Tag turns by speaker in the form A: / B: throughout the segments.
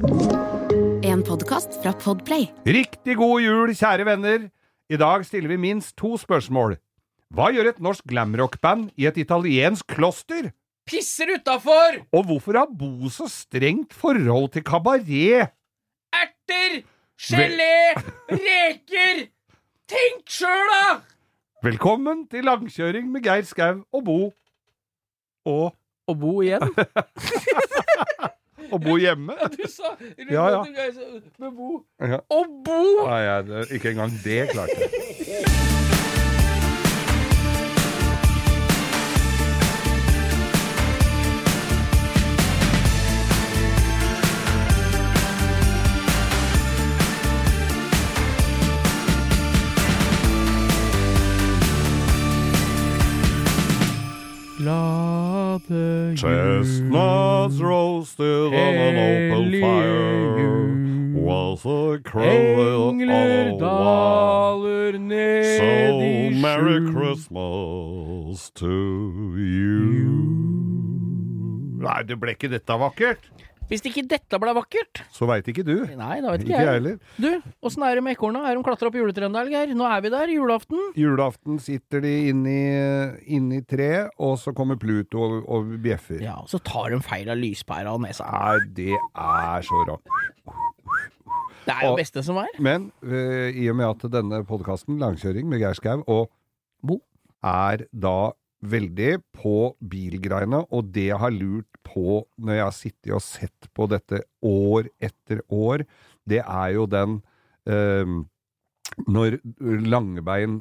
A: En podkast fra Podplay.
B: Riktig god jul, kjære venner! I dag stiller vi minst to spørsmål. Hva gjør et norsk glamrockband i et italiensk kloster?
C: Pisser utafor!
B: Og hvorfor har Bo så strengt forhold til kabaret?
C: Erter! Gelé! Reker! Tenk sjøl, da!
B: Velkommen til langkjøring med Geir Skau og Bo. Og
C: Og bo igjen.
B: å bo hjemme.
C: Ja, Du sa
B: Ja, ja.
C: Med bo.
B: Ja.
C: Å bo!
B: Nei, jeg, ikke engang det klarte jeg.
C: Glade
B: Chestnuts roasted on an open fire was a crow
C: Engler daler ned
B: So
C: i
B: Merry. Christmas to you. Nei, det ble ikke dette vakkert.
C: Hvis ikke dette ble vakkert
B: Så veit ikke du.
C: Nei, da vet
B: Ikke
C: ikke
B: jeg heller.
C: Du, åssen er det med ekorna? Er de klatra opp juletreet der, Geir? Nå er vi der, julaften.
B: Julaften sitter de inni, inni treet, og så kommer Pluto og, og bjeffer.
C: Ja, og så tar de feil av lyspæra og nesa.
B: Nei, det er så rart.
C: Det er jo
B: Og-
C: beste som er.
B: Men uh, i og med at denne podkasten, Langkjøring med Geir Skau og
C: Bo.
B: er da veldig på bilgreiene, og det har lurt på når jeg har sittet og sett på dette år etter år, det er jo den eh, Når Langebein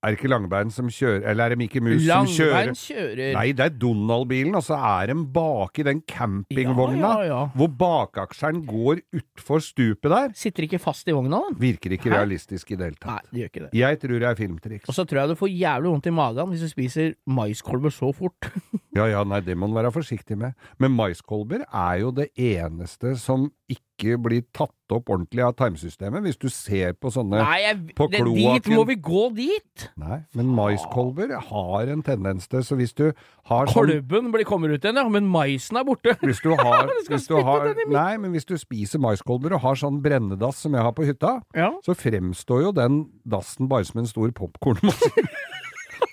B: Er det ikke Langbein som kjører, eller er det Mikke Mus som kjører?
C: Langbein kjører
B: Nei, det er Donald-bilen, og så er de baki den campingvogna,
C: Ja, ja, ja.
B: hvor bakaksjeren går utfor stupet der.
C: Sitter ikke fast i vogna, den.
B: Virker ikke
C: Hæ?
B: realistisk i det hele tatt.
C: Nei, det gjør ikke det.
B: Jeg tror det er filmtriks.
C: Og så tror jeg du får jævlig vondt i magen hvis du spiser maiskolber så fort.
B: Ja ja, nei, det må du være forsiktig med. Men maiskolber er jo det eneste som ikke blir tatt opp ordentlig av tarmsystemet, hvis du ser på sånne
C: Nei, jeg,
B: på
C: det, dit må vi gå dit!
B: Nei, men maiskolber har en tendens til, så hvis du har sånn
C: Kolben blir, kommer ut igjen, ja, men maisen er borte.
B: hvis du har, hvis du har. Nei, men hvis du spiser maiskolber og har sånn brennedass som jeg har på hytta,
C: Ja.
B: så fremstår jo den dassen bare som en stor popkornmaskin.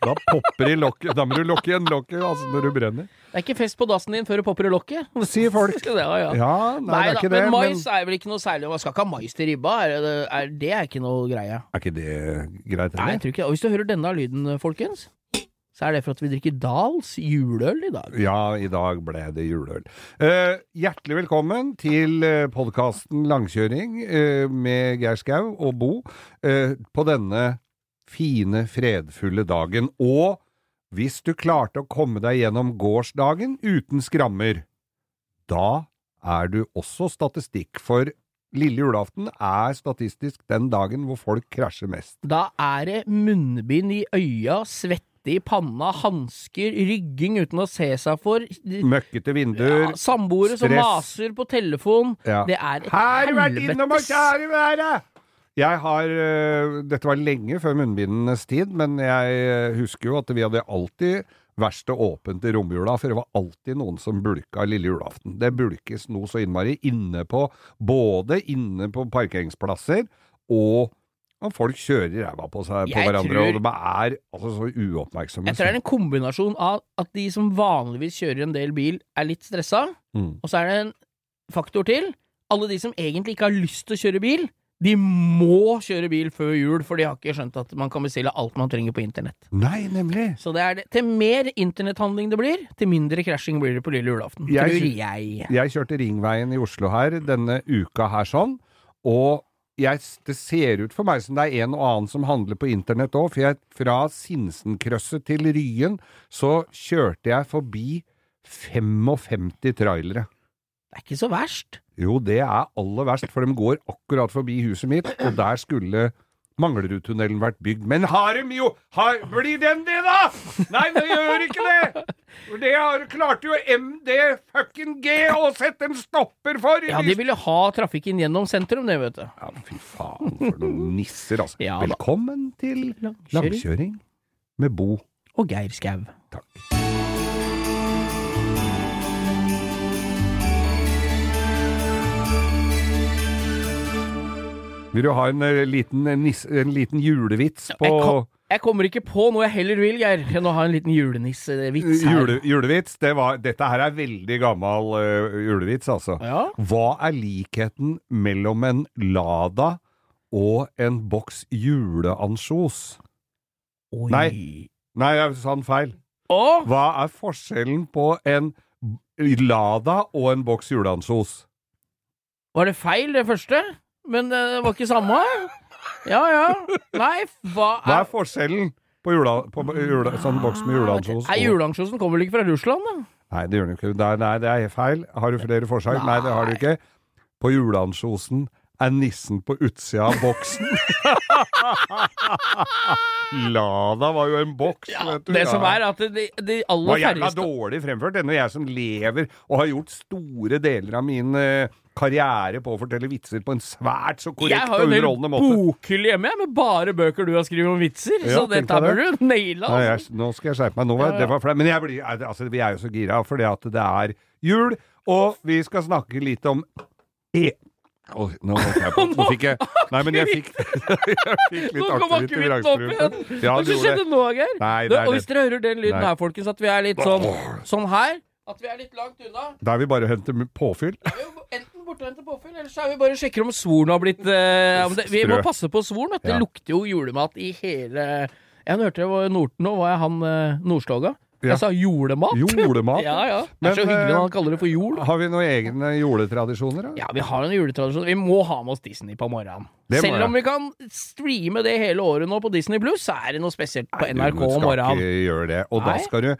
B: Da popper i lokket. Da må du lokke igjen lokket altså når du brenner.
C: Det er ikke fest på dassen din før du popper i lokket.
B: Sier folk.
C: Ja, ja.
B: Ja, nei, det er
C: da,
B: ikke det.
C: men
B: Men
C: mais er vel ikke noe særlig Man skal ikke ha mais til ribba. Er det, er, det er ikke noe greie.
B: er ikke det greit,
C: Nei, jeg tror ikke Og hvis du hører denne lyden, folkens, så er det for at vi drikker Dals juleøl i dag.
B: Ja, i dag ble det juleøl. Eh, hjertelig velkommen til eh, podkasten Langkjøring eh, med Geir Skau og Bo eh, på denne fine, fredfulle dagen. Og hvis du klarte å komme deg gjennom gårsdagen uten skrammer, da er du også statistikk, for lille julaften er statistisk den dagen hvor folk krasjer mest.
C: Da er det munnbind i øya, svette i panna, hansker, rygging uten å se seg for.
B: Møkkete vinduer.
C: Ja, Samboere som maser på telefon.
B: Ja.
C: Det er et
B: Her vært innom og kjære være! Jeg har øh, Dette var lenge før munnbindenes tid, men jeg øh, husker jo at vi hadde alltid verkstedet åpent i romjula, for det var alltid noen som bulka lille julaften. Det bulkes noe så innmari inne på Både inne på parkeringsplasser og og folk kjører ræva på seg på
C: Jeg
B: hverandre,
C: tror-
B: og de er altså så uoppmerksomme.
C: Jeg tror det er en kombinasjon av at de som vanligvis kjører en del bil, er litt stressa,
B: Mm.
C: og så er det en faktor til. Alle de som egentlig ikke har lyst til å kjøre bil, de må kjøre bil før jul, for de har ikke skjønt at man kan bestille alt man trenger på internett.
B: Nei, nemlig!
C: Så det er det. til mer internetthandling det blir, til mindre krasjing blir det på lille julaften.
B: Jeg
C: tror jeg.
B: Jeg kjørte Ringveien i Oslo her denne uka her sånn, og jeg, det ser ut for meg som det er en og annen som handler på internett òg, for jeg, fra Sinsenkrøsset til Ryen så kjørte jeg forbi 55 trailere.
C: Det er ikke så verst.
B: Jo, det er aller verst, for de går akkurat forbi huset mitt, og der skulle Manglerudtunnelen vært bygd. Men har de jo har, Blir den det, da?! Nei, det gjør ikke det! Det har, klarte jo MD fucking G å sette en stopper for!
C: Ja, de ville ha trafikken gjennom sentrum, det, vet du.
B: Ja, fy faen, for noen nisser, altså.
C: Ja.
B: Velkommen til
C: Langkjøring.
B: med Bo.
C: Og Geir Skau.
B: Takk. Vil du ha en, eh, liten, en, nis, en liten julevits på
C: Jeg, kom, jeg kommer ikke på noe jeg heller vil, Geir, enn å ha en liten julenissevits her.
B: Jule, julevits? Det var, dette her er veldig gammel uh, julevits, altså.
C: Ja.
B: Hva er likheten mellom en Lada og en boks juleansjos? Nei. Nei, jeg sa den feil.
C: Å,
B: Hva er forskjellen på en Lada og en boks juleansjos?
C: var det feil, det første? Men eh, det var ikke samme? Ja, ja. Nei, hva
B: Hva
C: er
B: er forskjellen på, jula, på jula, sånn boks med juleansjos?
C: Nei, Juleansjosen kommer vel ikke fra Russland, da?
B: Nei, det gjør den ikke. Nei, det er feil. Har du flere forslag? Nei, det har du ikke. På juleansjosen er nissen på utsida av boksen. Lada var jo en boks, vet du.
C: Det
B: ja.
C: som er at de, de aller
B: var jævla
C: færreste
B: dårlig fremført. Denne jeg som lever og har gjort store deler av min eh, karriere på å fortelle vitser på en svært så korrekt
C: og
B: og
C: måte. Jeg har
B: jo en
C: bokhylle hjemme med bare bøker du har skrevet om vitser,
B: Ja,
C: så dette bør du naile.
B: Nei,
C: Altså.
B: nå skal jeg skjerpe meg. Nå
C: Ja, ja.
B: Det var flaut. Men blir, altså, vi er jo så gira fordi at det er jul, og vi skal snakke litt om e Oi, nå. Nå fikk jeg Nei, men jeg fikk, jeg fikk litt akevitt i vrangstrupen. Ja,
C: Hva skjedde nå, Geir? Og hvis dere hører den lyden her, folkens, at vi er litt sånn, sånn her At vi er litt langt unna.
B: Da er vi bare henter påfyll.
C: Enten borte og henter påfyll, eller så er vi bare og sjekker om svoren har blitt eh, om det, Vi må passe på svoren.
B: Ja.
C: Det lukter jo julemat i hele Jeg hørte det var Norden nå, var jeg han eh, Nordstoga.
B: Ja.
C: Jeg sa julemat.
B: Julemat.
C: Ja, ja. Det
B: Men,
C: er så hyggelig
B: eh,
C: når han kaller det for jul.
B: Har vi noen egne juletradisjoner, da?
C: Ja, vi har en juletradisjon. Vi må ha med oss Disney på morgenen.
B: Det
C: Selv om vi kan streame det hele året nå på Disney Pluss, så er det noe spesielt på NRK
B: Du
C: om
B: skal
C: morgenen.
B: ikke gjøre det. Og da skal du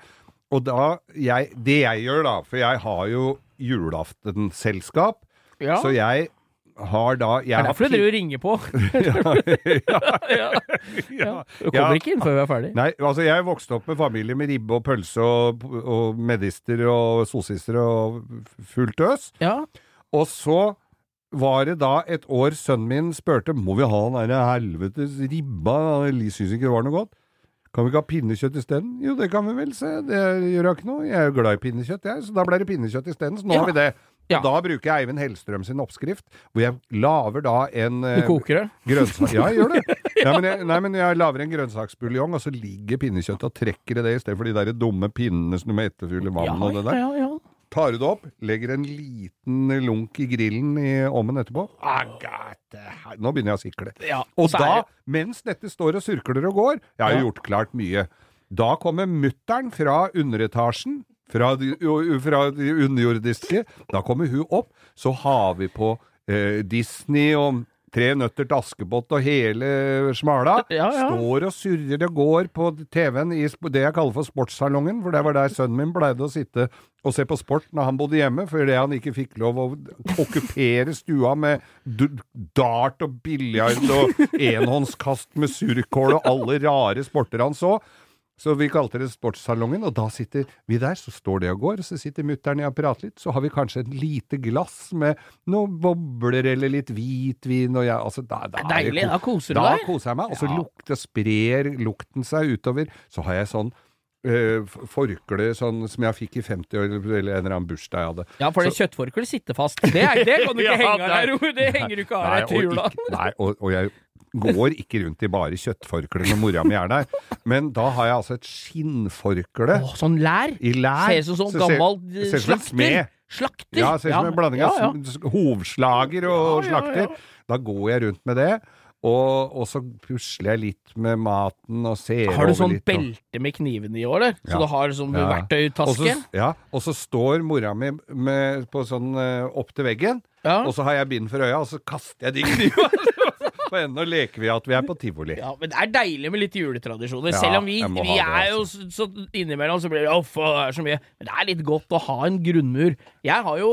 B: Og da jeg, Det jeg gjør, da, for jeg har jo julaftenselskap,
C: Ja.
B: så jeg har da jeg
C: Det er derfor du driver og ringer på. ja.
B: ja,
C: Du kommer ikke inn før vi er ferdig.
B: Nei, altså jeg vokste opp med familie med ribbe og pølse og, og medister og sosister og fullt øs.
C: Ja.
B: Og så var det da et år sønnen min spurte må vi ha den der helvetes ribba, Jeg syns ikke det var noe godt. Kan vi ikke ha pinnekjøtt isteden? Jo, det kan vi vel se, det gjør da ikke noe. Jeg er jo glad i pinnekjøtt, jeg, så da ble det pinnekjøtt isteden. Så nå
C: Ja.
B: har vi det.
C: Ja.
B: Da bruker jeg Eivind Hellstrøm sin oppskrift, hvor jeg lager da en
C: Du
B: eh,
C: koker det?
B: Grønnsak... Ja, jeg gjør det. Ja, men jeg, nei, men jeg lager en grønnsaksbuljong, og så ligger pinnekjøttet og trekker i det i stedet for de der dumme pinnene som du må etterfylle vann
C: Ja,
B: og det der.
C: ja, ja.
B: Tar du det opp, legger en liten lunk i grillen i ovnen etterpå. Nå begynner jeg å sikle.
C: ja.
B: Og da, mens dette står og surkler og går Jeg har jo
C: Ja.
B: gjort klart mye. Da kommer mutter'n fra underetasjen, fra de, fra de underjordiske. Da kommer hun opp. Så har vi på eh, Disney og Tre nøtter til Askepott og hele smala.
C: Ja, ja.
B: Står og surrer og går på TV-en i det jeg kaller for sportssalongen, for det var der sønnen min pleide å sitte og se på sport når han bodde hjemme, fordi han ikke fikk lov å okkupere stua med dart og biljard og enhåndskast med surkål og alle rare sporter han så. Så vi kalte det Sportssalongen, og da sitter vi der, så står det og går, og så sitter mutter'n og prater litt, så har vi kanskje et lite glass med noen bobler eller litt hvitvin, og jeg, altså da, da
C: er deilig,
B: ko-
C: da koser du deg?
B: Da koser jeg meg, og så
C: Ja.
B: lukter, sprer lukten seg utover. Så har jeg sånn øh, forkle sånn, som jeg fikk i 50 år, eller en eller annen bursdag jeg hadde.
C: Ja, for det kjøttforkleet sitter fast. Det, er, det kan du ikke
B: Ja,
C: henge av deg, Det henger du ikke av deg til jula.
B: Nei, og, og jeg går ikke rundt i bare kjøttforkle når mora mi er der. Men da har jeg altså et skinnforkle
C: Åh, sånn lær.
B: i lær.
C: Ser ut som sånn gammel
B: det ser
C: slakter. Slakter.
B: Ja, ser ut som en blanding av
C: ja, ja.
B: hovslager og slakter. Da går jeg rundt med det. Og, og så pusler jeg litt med maten og ser
C: Har du sånn
B: litt.
C: belte med knivene i år, eller? Så
B: Ja.
C: du har sånn
B: Ja.
C: verktøytaske?
B: Ja, og så står mora mi med, på sånn eh, opp til veggen,
C: Ja.
B: og så har jeg bind for øya, og så kaster jeg de knivene på enden leker vi at vi er på tivoli.
C: Ja, men det er deilig med litt juletradisjoner.
B: Ja,
C: Selv om vi, vi
B: det,
C: er jo så, så innimellom så blir det uff, det er så mye. Men det er litt godt å ha en grunnmur. Jeg har jo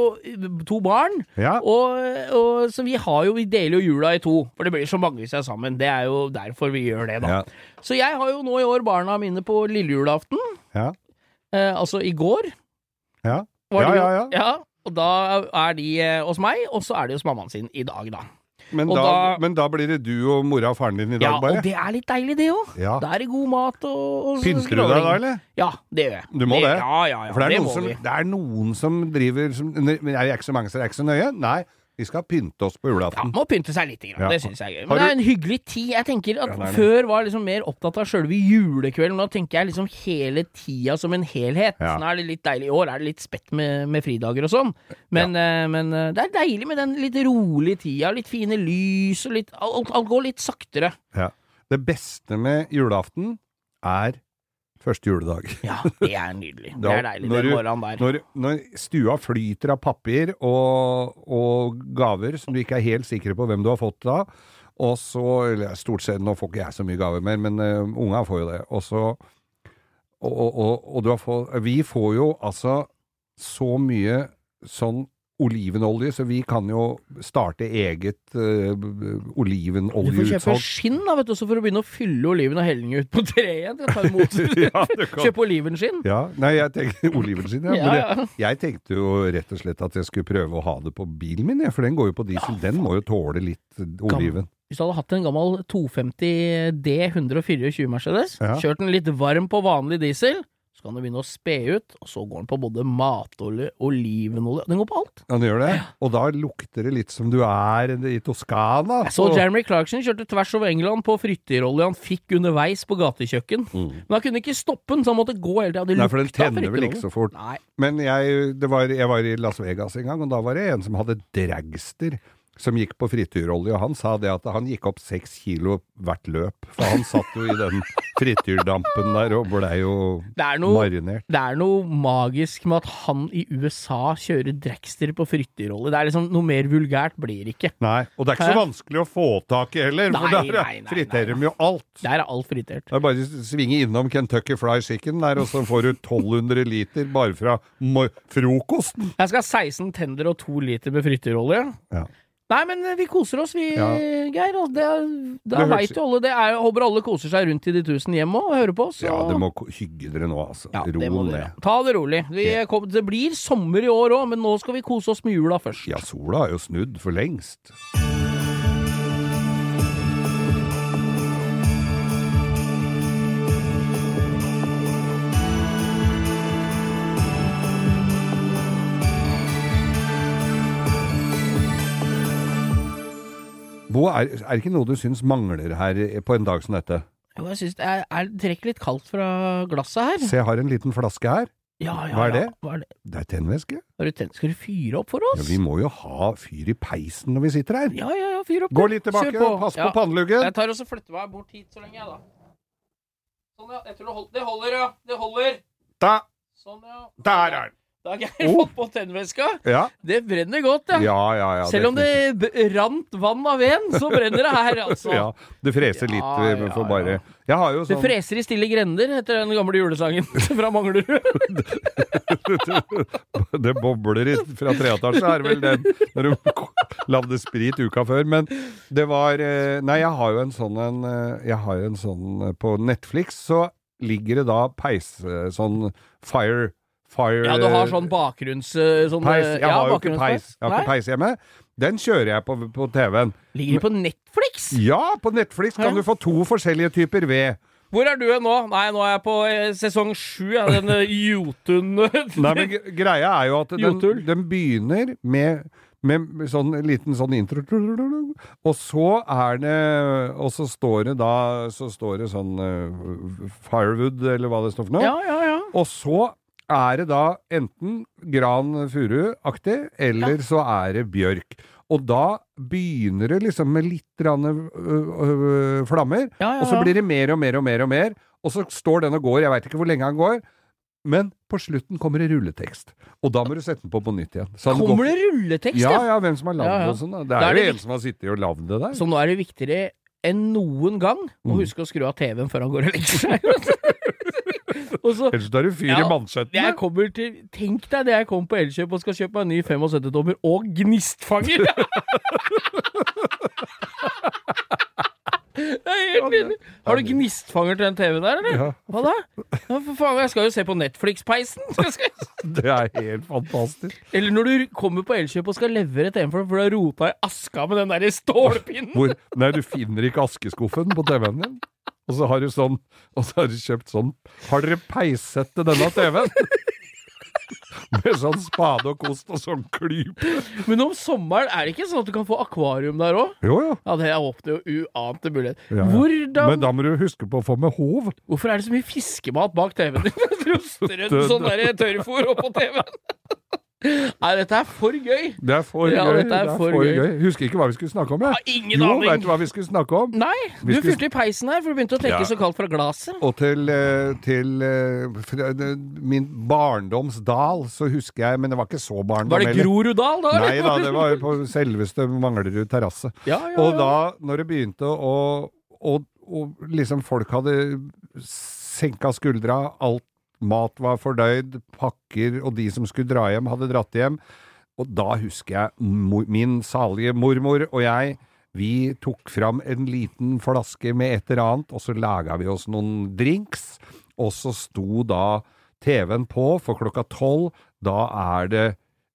C: to barn,
B: Ja.
C: og, og, så vi har jo Vi deler jo jula i to. For det blir så mange hvis vi er sammen. Det er jo derfor vi gjør det, da.
B: Ja.
C: Så jeg har jo nå i år barna mine på lille julaften.
B: Ja.
C: Eh, altså i går.
B: Ja. Ja, ja, ja.
C: Og da er de eh, hos meg, og så er de hos mammaen sin i dag, da.
B: Men, da,
C: da-
B: men da blir det du og mora og faren din i dag,
C: Ja,
B: bare?
C: og det er litt deilig, det òg.
B: Ja.
C: Da er det god mat og, og
B: Pynter du deg da, eller?
C: Ja, det gjør jeg.
B: Du må det?
C: Ja, ja, ja.
B: For det er,
C: det
B: noen som, det er noen som driver som, Det er ikke så mange, så det er ikke så nøye. Nei, Vi skal pynte oss på
C: Ja, må pynte seg litt, grann.
B: Ja.
C: det syns jeg er gøy.
B: Men
C: Men det er en hyggelig tid. Jeg tenker at
B: Ja.
C: Før var jeg liksom mer opptatt av sjølve julekvelden. Nå tenker jeg liksom hele tida som en helhet.
B: Ja.
C: Nå er det litt deilig. I år er det litt spett med, med fridager og sånn, men, uh, men uh, det er deilig med den litt rolige tida. Litt fine lys og litt Alt, alt går litt saktere.
B: Ja. Det beste med julaften er første juledag.
C: Ja, det er nydelig. Det er deilig
B: når
C: den morgenen der.
B: Når, når stua flyter av papir og, og gaver som du ikke er helt sikre på hvem du har fått da, og så eller Stort sett, nå får ikke jeg så mye gaver mer, men uh, unga får jo det. Og så og, og, og, og du har fått Vi får jo altså så mye sånn olivenolje, så vi kan jo starte eget uh,
C: Du får kjøpe skinn, da, vet du, så for å begynne å fylle oliven og helle ut på treet igjen. til å ta imot.
B: Ja,
C: Kjøpe olivenskinn.
B: Ja, nei, jeg tenkte olivenskinn, ja.
C: Ja, ja.
B: jeg, jeg tenkte jo rett og slett at jeg skulle prøve å ha det på bilen min, jeg, for den går jo på diesel. Den må jo tåle litt eh, oliven.
C: Hvis du hadde hatt en gammel 250 D 124 Mercedes, kjørt den litt varm på vanlig diesel, så kan du begynne å spe ut, og så går den på både matolje, olivenolje Den går på alt.
B: Han gjør det, og da lukter det litt som du er i Toskana.
C: Jeg så Jeremy Clarkson kjørte tvers over England på frityrolje han fikk underveis på gatekjøkken. Men han kunne ikke stoppe den, så han måtte gå hele tida. Det
B: Mm. Nei, for den tenner vel ikke så fort.
C: Nei.
B: Men jeg, det var, jeg var i Las Vegas en gang, og da var det en som hadde dragster. Som gikk på frityrolje, og han sa det at han gikk opp seks kilo hvert løp. For han satt jo i den frityrdampen der og blei jo
C: noe
B: marinert.
C: Det er noe magisk med at han i USA kjører dragster på frityrolje. Det er liksom Noe mer vulgært blir det ikke.
B: Nei, og det er ikke så vanskelig å få tak i heller, for
C: Nei,
B: der friterer de jo alt.
C: Der er alt fritert.
B: Det er bare å svinge innom Kentucky Fry Chicken der, og så får du 1200 liter bare fra frokosten.
C: Jeg skal ha 16 tender og 2 liter med frityrolje.
B: Ja.
C: Nei, men eh, vi koser oss, vi,
B: Ja.
C: Geir. Det, da veit jo alle det. Er, jeg håper alle koser seg rundt i de tusen hjem og hører på oss.
B: Ja, det må hygge dere nå, altså.
C: Ja,
B: Ro ned.
C: Ta det rolig. Vi kom, det blir sommer i år òg, men nå skal vi kose oss med jula først.
B: Ja, sola har jo snudd for lengst. Bo, er, er det ikke noe du syns mangler her på en dag som dette?
C: Jo, jeg syns det er, er trekker litt kaldt fra glasset her.
B: Se, jeg har en liten flaske her.
C: Ja, ja,
B: Hva er
C: ja. Hva er det?
B: Det er tennvæske.
C: Skal du fyre opp for oss?
B: Ja, vi må jo ha fyr i peisen når vi sitter her.
C: Ja, ja, ja, fyr opp.
B: Gå litt tilbake,
C: på.
B: pass på panneluggen.
C: Jeg tar også flytter meg bort hit så lenge, jeg, da. Sånn, ja. Jeg tror det holder. Det holder, ja. Det holder.
B: Da,
C: Sånn, ja.
B: der er den!
C: Da har jeg
B: Oh.
C: fått på tennvæska.
B: Ja,
C: Det brenner godt, ja.
B: ja, ja. ja
C: Selv om det b- rant vann av veden, så brenner det her, altså.
B: Ja, det freser litt
C: Ja,
B: for
C: ja,
B: bare jo
C: Det
B: sånn
C: freser i stille grender, heter den gamle julesangen fra Manglerud.
B: Det bobler i, fra treetasje, er vel den når du lagde sprit uka før. Men det var eh, Nei, jeg har jo en sånn en eh, Jeg har jo en sånn eh, På Netflix så ligger det da peis Sånn fire Fire
C: Ja, du har sånn bakgrunns... eh, Sånn,
B: peis.
C: eh,
B: Jeg
C: ja,
B: har jo ikke peis. Jeg har ikke peis hjemme. Den kjører jeg på, på TV-en.
C: Ligger på Netflix?
B: Ja, på Netflix kan du få to forskjellige typer ved.
C: Hvor er du nå? Nei, nå er jeg på eh, sesong sju, den Jotun
B: Nei, men greia er jo at den, den begynner med med sånn liten sånn intro, og så er det Og så står det da Så står det sånn uh, Firewood, eller hva det står for noe.
C: Ja, ja, ja.
B: Og så er det da enten gran furu-aktig, eller så er det bjørk. Og da begynner det liksom med litt grann, ø, ø, flammer,
C: Ja, ja,
B: og så blir det mer og mer og mer og mer, og så står den og går, jeg veit ikke hvor lenge han går, men på slutten kommer det rulletekst. Og da må du sette den på på nytt igjen. Så
C: Kommer
B: går-
C: det rulletekst,
B: Ja,
C: ja?
B: ja, hvem som har lagd
C: Ja, ja.
B: det og sånn. Det er,
C: er
B: jo en som har sittet og lagd det der.
C: Så nå er det viktigere enn noen gang å
B: Mm.
C: huske å skru av TV-en før han går og legger seg. så
B: Ellers tar du fyr
C: Ja,
B: i
C: mannskjøttene. til, Tenk deg det jeg kommer på Elkjøp og skal kjøpe meg en ny 75-tommer og gnistfanger! Det er helt nydelig. Har du gnistfanger til den TV-en der, eller?
B: Ja.
C: Hva da? Ja, for faen, jeg skal jo se på Netflix-peisen!
B: Det er helt fantastisk.
C: Eller når du kommer på Elkjøp og skal levere TV-en for for du har rota i aska med den der stålpinnen!
B: Hvor, nei, du finner ikke askeskuffen på TV-en din. Og så har du sånn Og så har du kjøpt sånn Har dere peissett til denne TV-en? Med sånn spade og kost og sånn klype.
C: Men om sommeren er det ikke sånn at du kan få akvarium der òg?
B: Jo, jo.
C: Ja, det åpner jo uante mulighet.
B: Ja, ja.
C: Hvordan
B: Men da må du huske på å få med håv.
C: Hvorfor er det så mye fiskemat bak TV-en din? Du strødd sånn tørrfôr oppå TV-en. Nei, dette er for gøy.
B: Det er for
C: Ja,
B: gøy.
C: dette er for gøy.
B: Husker ikke hva vi skulle snakke om, jeg.
C: Ja, ingen
B: jo,
C: aning.
B: vet du hva vi skulle snakke om?
C: Nei, du
B: Vi skulle-
C: fyrte i peisen her, for du begynte å trekke
B: Ja.
C: så kaldt fra glasset.
B: Og til, eh, til eh, eh, min barndomsdal, så husker jeg Men det var ikke så barndom
C: Var det. Groruddal, da?
B: Nei da, det var på selveste Manglerud terrasse.
C: Ja, ja,
B: Og da, når det begynte å og, og liksom folk hadde senka skuldra, alt mat var fordøyd, pakker og de som skulle dra hjem, hadde dratt hjem. Og da husker jeg min salige mormor og jeg, vi tok fram en liten flaske med et eller annet, og så laga vi oss noen drinks, og så sto da TV-en på, for klokka tolv, da er det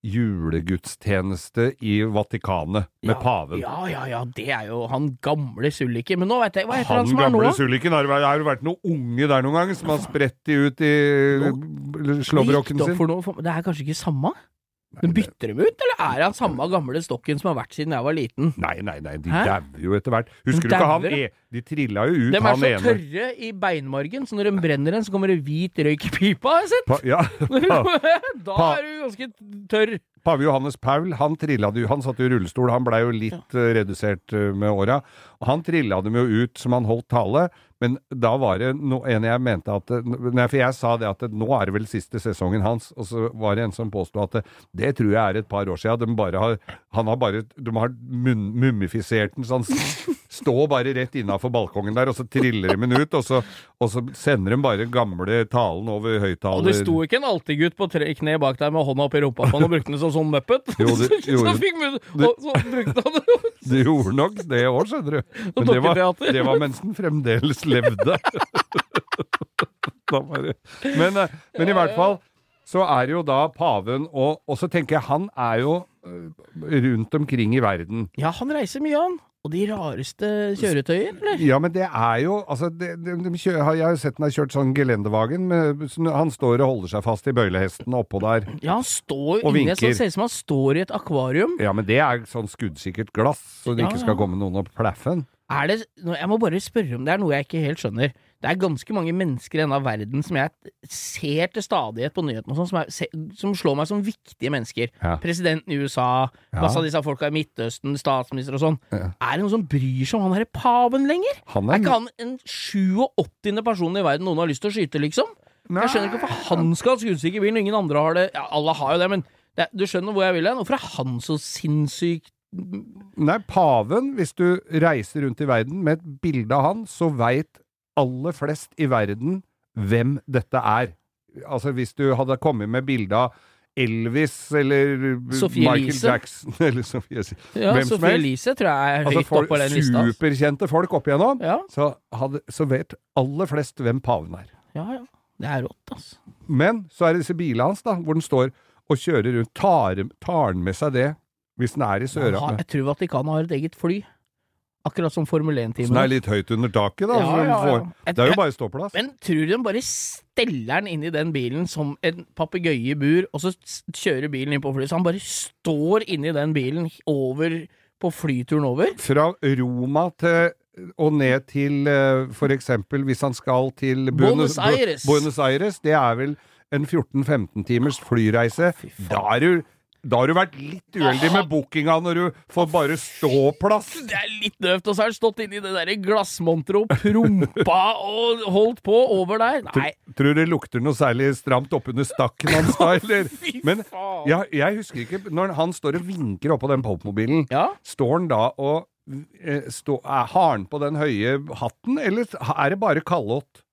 B: julegudstjeneste i Vatikanet med
C: ja,
B: paven.
C: Ja, ja, ja, det er jo han gamle Sulliken. Men nå vet jeg hva heter han,
B: Han
C: som er nå?
B: gamle Sulliken, har det vært- noen unge der noen gang som har spredt de ut i slåbroken sin?
C: Det er kanskje ikke samme? Men bytter de ut, eller er det han samme gamle stokken som har vært siden jeg var liten?
B: Nei, nei, nei, de dauer jo etter hvert. Husker
C: De
B: du ikke han e De trilla jo ut, han ene.
C: De er så tørre i beinmargen, så når de brenner en, så kommer det hvit røyk i pipa, har jeg sett.
B: Pa, ja,
C: da
B: Pa-
C: er du ganske tørr.
B: Pave Johannes Paul, han trilla det Han satt i rullestol, han blei jo litt ja. redusert eh, med åra. Han trilla dem jo ut som han holdt tale, men da var det no, en jeg mente at Nei, for jeg sa det at nå er det vel siste sesongen hans, og så var det en som påsto at det, tror jeg er et par år siden. De har Han har bare De har mun, mummifisert den så han står bare rett innafor balkongen der, og så triller de den ut, og så, og så sender de bare gamle talen over
C: Og det sto ikke en alltidgutt på tre kne bak der med hånda opp i rumpa på han og brukte den som sånn muppet.
B: Jo, det gjorde-
C: så fikk munn, og så brukte han det.
B: Det gjorde nok det òg, skjønner du. Men det var, det var mens den fremdeles levde. Men, eh, men i hvert fall så er det jo da paven, og, og så tenker jeg han er jo eh, rundt omkring i verden.
C: Ja, han reiser mye, han. Og de rareste kjøretøyer, eller?
B: Ja, men det er jo altså, det, de, de kjø, Jeg har jo sett den har kjørt sånn gelendevagen. Han står og holder seg fast i bøylehesten oppå der.
C: Ja, han står
B: Og vinker.
C: sånt, ser ut som han står i et akvarium.
B: Ja, men det er sånn skuddsikkert glass, så det
C: Ja,
B: ikke skal komme noen og plaffe den.
C: Er det Jeg må bare spørre om det er noe jeg ikke helt skjønner. Det er ganske mange mennesker i denne verden som jeg ser til stadighet på nyhetene, sånn, som, er, som slår meg som viktige mennesker.
B: Ja.
C: Presidenten i USA,
B: Ja.
C: masse av disse folka i Midtøsten, statsminister og sånn.
B: Ja.
C: Er det noen som bryr seg om han herre paven lenger?
B: Han
C: Er ikke han en 87. person i verden noen har lyst til å skyte, liksom? Jeg skjønner ikke hvorfor han skal ha skuddsikker bil når ingen andre har det. Ja, alle har jo det, men det, du skjønner hvor jeg vil hen. Hvorfor er han så sinnssykt
B: Nei, paven, hvis du reiser rundt i verden med et bilde av han, så veit aller flest i verden hvem dette er. Altså, hvis du hadde kommet med bilde av Elvis eller
C: Sophie
B: Michael
C: Lise.
B: Jackson eller Sophie.
C: Ja,
B: Hvem
C: Sophie. Elise tror jeg er
B: Altså
C: høyt
B: altså,
C: oppe på den lista.
B: superkjente folk opp igjennom,
C: Ja,
B: så, hadde, så vet aller flest hvem paven er.
C: ja, ja. Det er rått, altså.
B: Men så er det disse bilene hans, da, hvor den står og kjører rundt. Tar, tar han med seg det hvis den er i Sør-Afrika
C: jeg tror Vatikanet har et eget fly. Akkurat som Formel
B: Så den
C: 1-teamet.
B: er litt høyt under taket, da.
C: Ja, ja, ja.
B: får- Det er jo bare ståplass.
C: Men tror du de bare steller den inn i den bilen som en papegøye i bur, og så kjører bilen inn på flyet? Så han bare står inni den bilen over på flyturen over?
B: Fra Roma til og ned til eh, for eksempel hvis han skal til
C: Buenos Aires.
B: Buenos Aires, det er vel en 14-15 timers flyreise. Da er du da har du vært litt uheldig med bookinga når du får bare ståplass.
C: Det er litt døvt, og så har han stått inni det der glassmonteret og prompa og holdt på over der. Nei,
B: Tror du det lukter noe særlig stramt oppunder stakken hans da, eller? Men jeg, jeg husker ikke Når han står og vinker oppå den popmobilen,
C: Ja,
B: står han da og eh, stå, er, Har han på den høye hatten, eller er det bare kalott?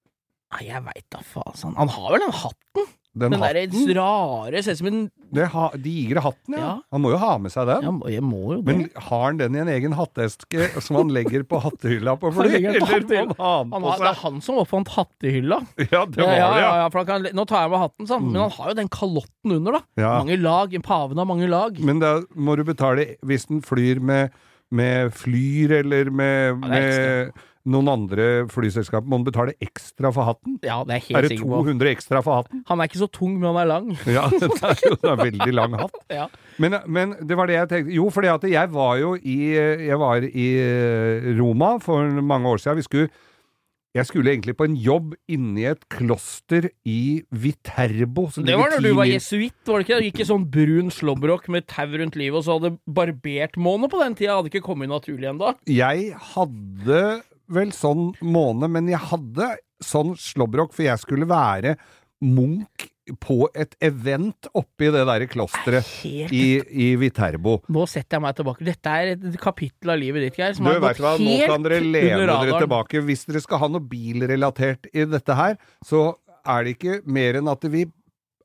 C: Nei, jeg veit da faen. sånn. Han har vel den hatten?
B: Den,
C: Den hatten?
B: hatten?
C: rare Ser ut som en
B: ha, digre hatten, ja.
C: Ja.
B: Han må jo ha med seg den.
C: ja.
B: Men har han den i en egen hatteeske som han legger på hattehylla på fly? Eller må han ha den på
C: har, det er
B: seg?
C: han som oppfant hattehylla.
B: Ja, det var
C: ja,
B: det,
C: ja, kan, nå tar jeg med hatten, sånn. men han har jo den kalotten under, da. Mange lag. Paven har mange lag.
B: Men da må du betale hvis den flyr med, med Flyr eller med, med noen andre flyselskaper må man betale ekstra for hatten.
C: Ja, det er helt
B: Er det
C: sikker på.
B: 200 ekstra for hatten?
C: Han er ikke så tung, men han er lang.
B: Ja, det er jo en veldig lang hatt.
C: Ja.
B: Men, men det var det jeg tenkte Jo, at jeg var jo i Jeg var i eh, Roma for mange år siden. Vi skulle jeg skulle egentlig på en jobb inni et kloster i Viterbo.
C: Det var
B: da
C: du var jesuitt, var det ikke? Gikk i sånn brun slåbrok med tau rundt livet, og så hadde barbert måne på den tida. Hadde ikke kommet naturlig ennå.
B: Jeg hadde vel sånn måne, men jeg hadde sånn slåbrok, for jeg skulle være munk på et event oppi det derre klosteret
C: Helt
B: i, i Viterbo.
C: Nå setter jeg meg tilbake. Dette er et kapittel av livet ditt, Geir, som
B: Du
C: har gått
B: hva, Nå kan dere lene dere tilbake. Hvis dere skal ha noe bilrelatert i dette her, så er det ikke mer enn at vi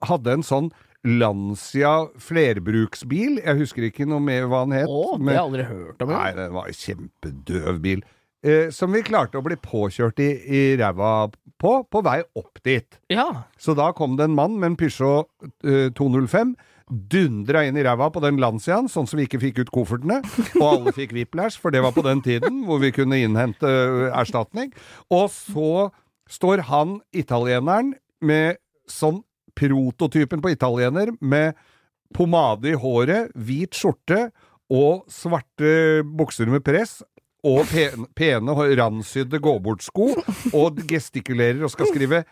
B: hadde en sånn Lancia flerbruksbil. Jeg husker ikke noe mer hva den het.
C: Å, det har jeg aldri hørt om.
B: Nei, den var en kjempedøv bil. Eh, som vi klarte å bli påkjørt i, i ræva på, på vei opp dit.
C: Ja.
B: Så da kom det en mann med en Peugeot eh, 205, dundra inn i ræva på den Lanciaen, sånn som vi ikke fikk ut koffertene, og alle fikk whiplash, for det var på den tiden hvor vi kunne innhente eh, erstatning. Og så står han italieneren med sånn prototypen på italiener, med pomade i håret, hvit skjorte og svarte bukser med press, og pene, pene ransydde gå-bort-sko, og gestikulerer og skal skrive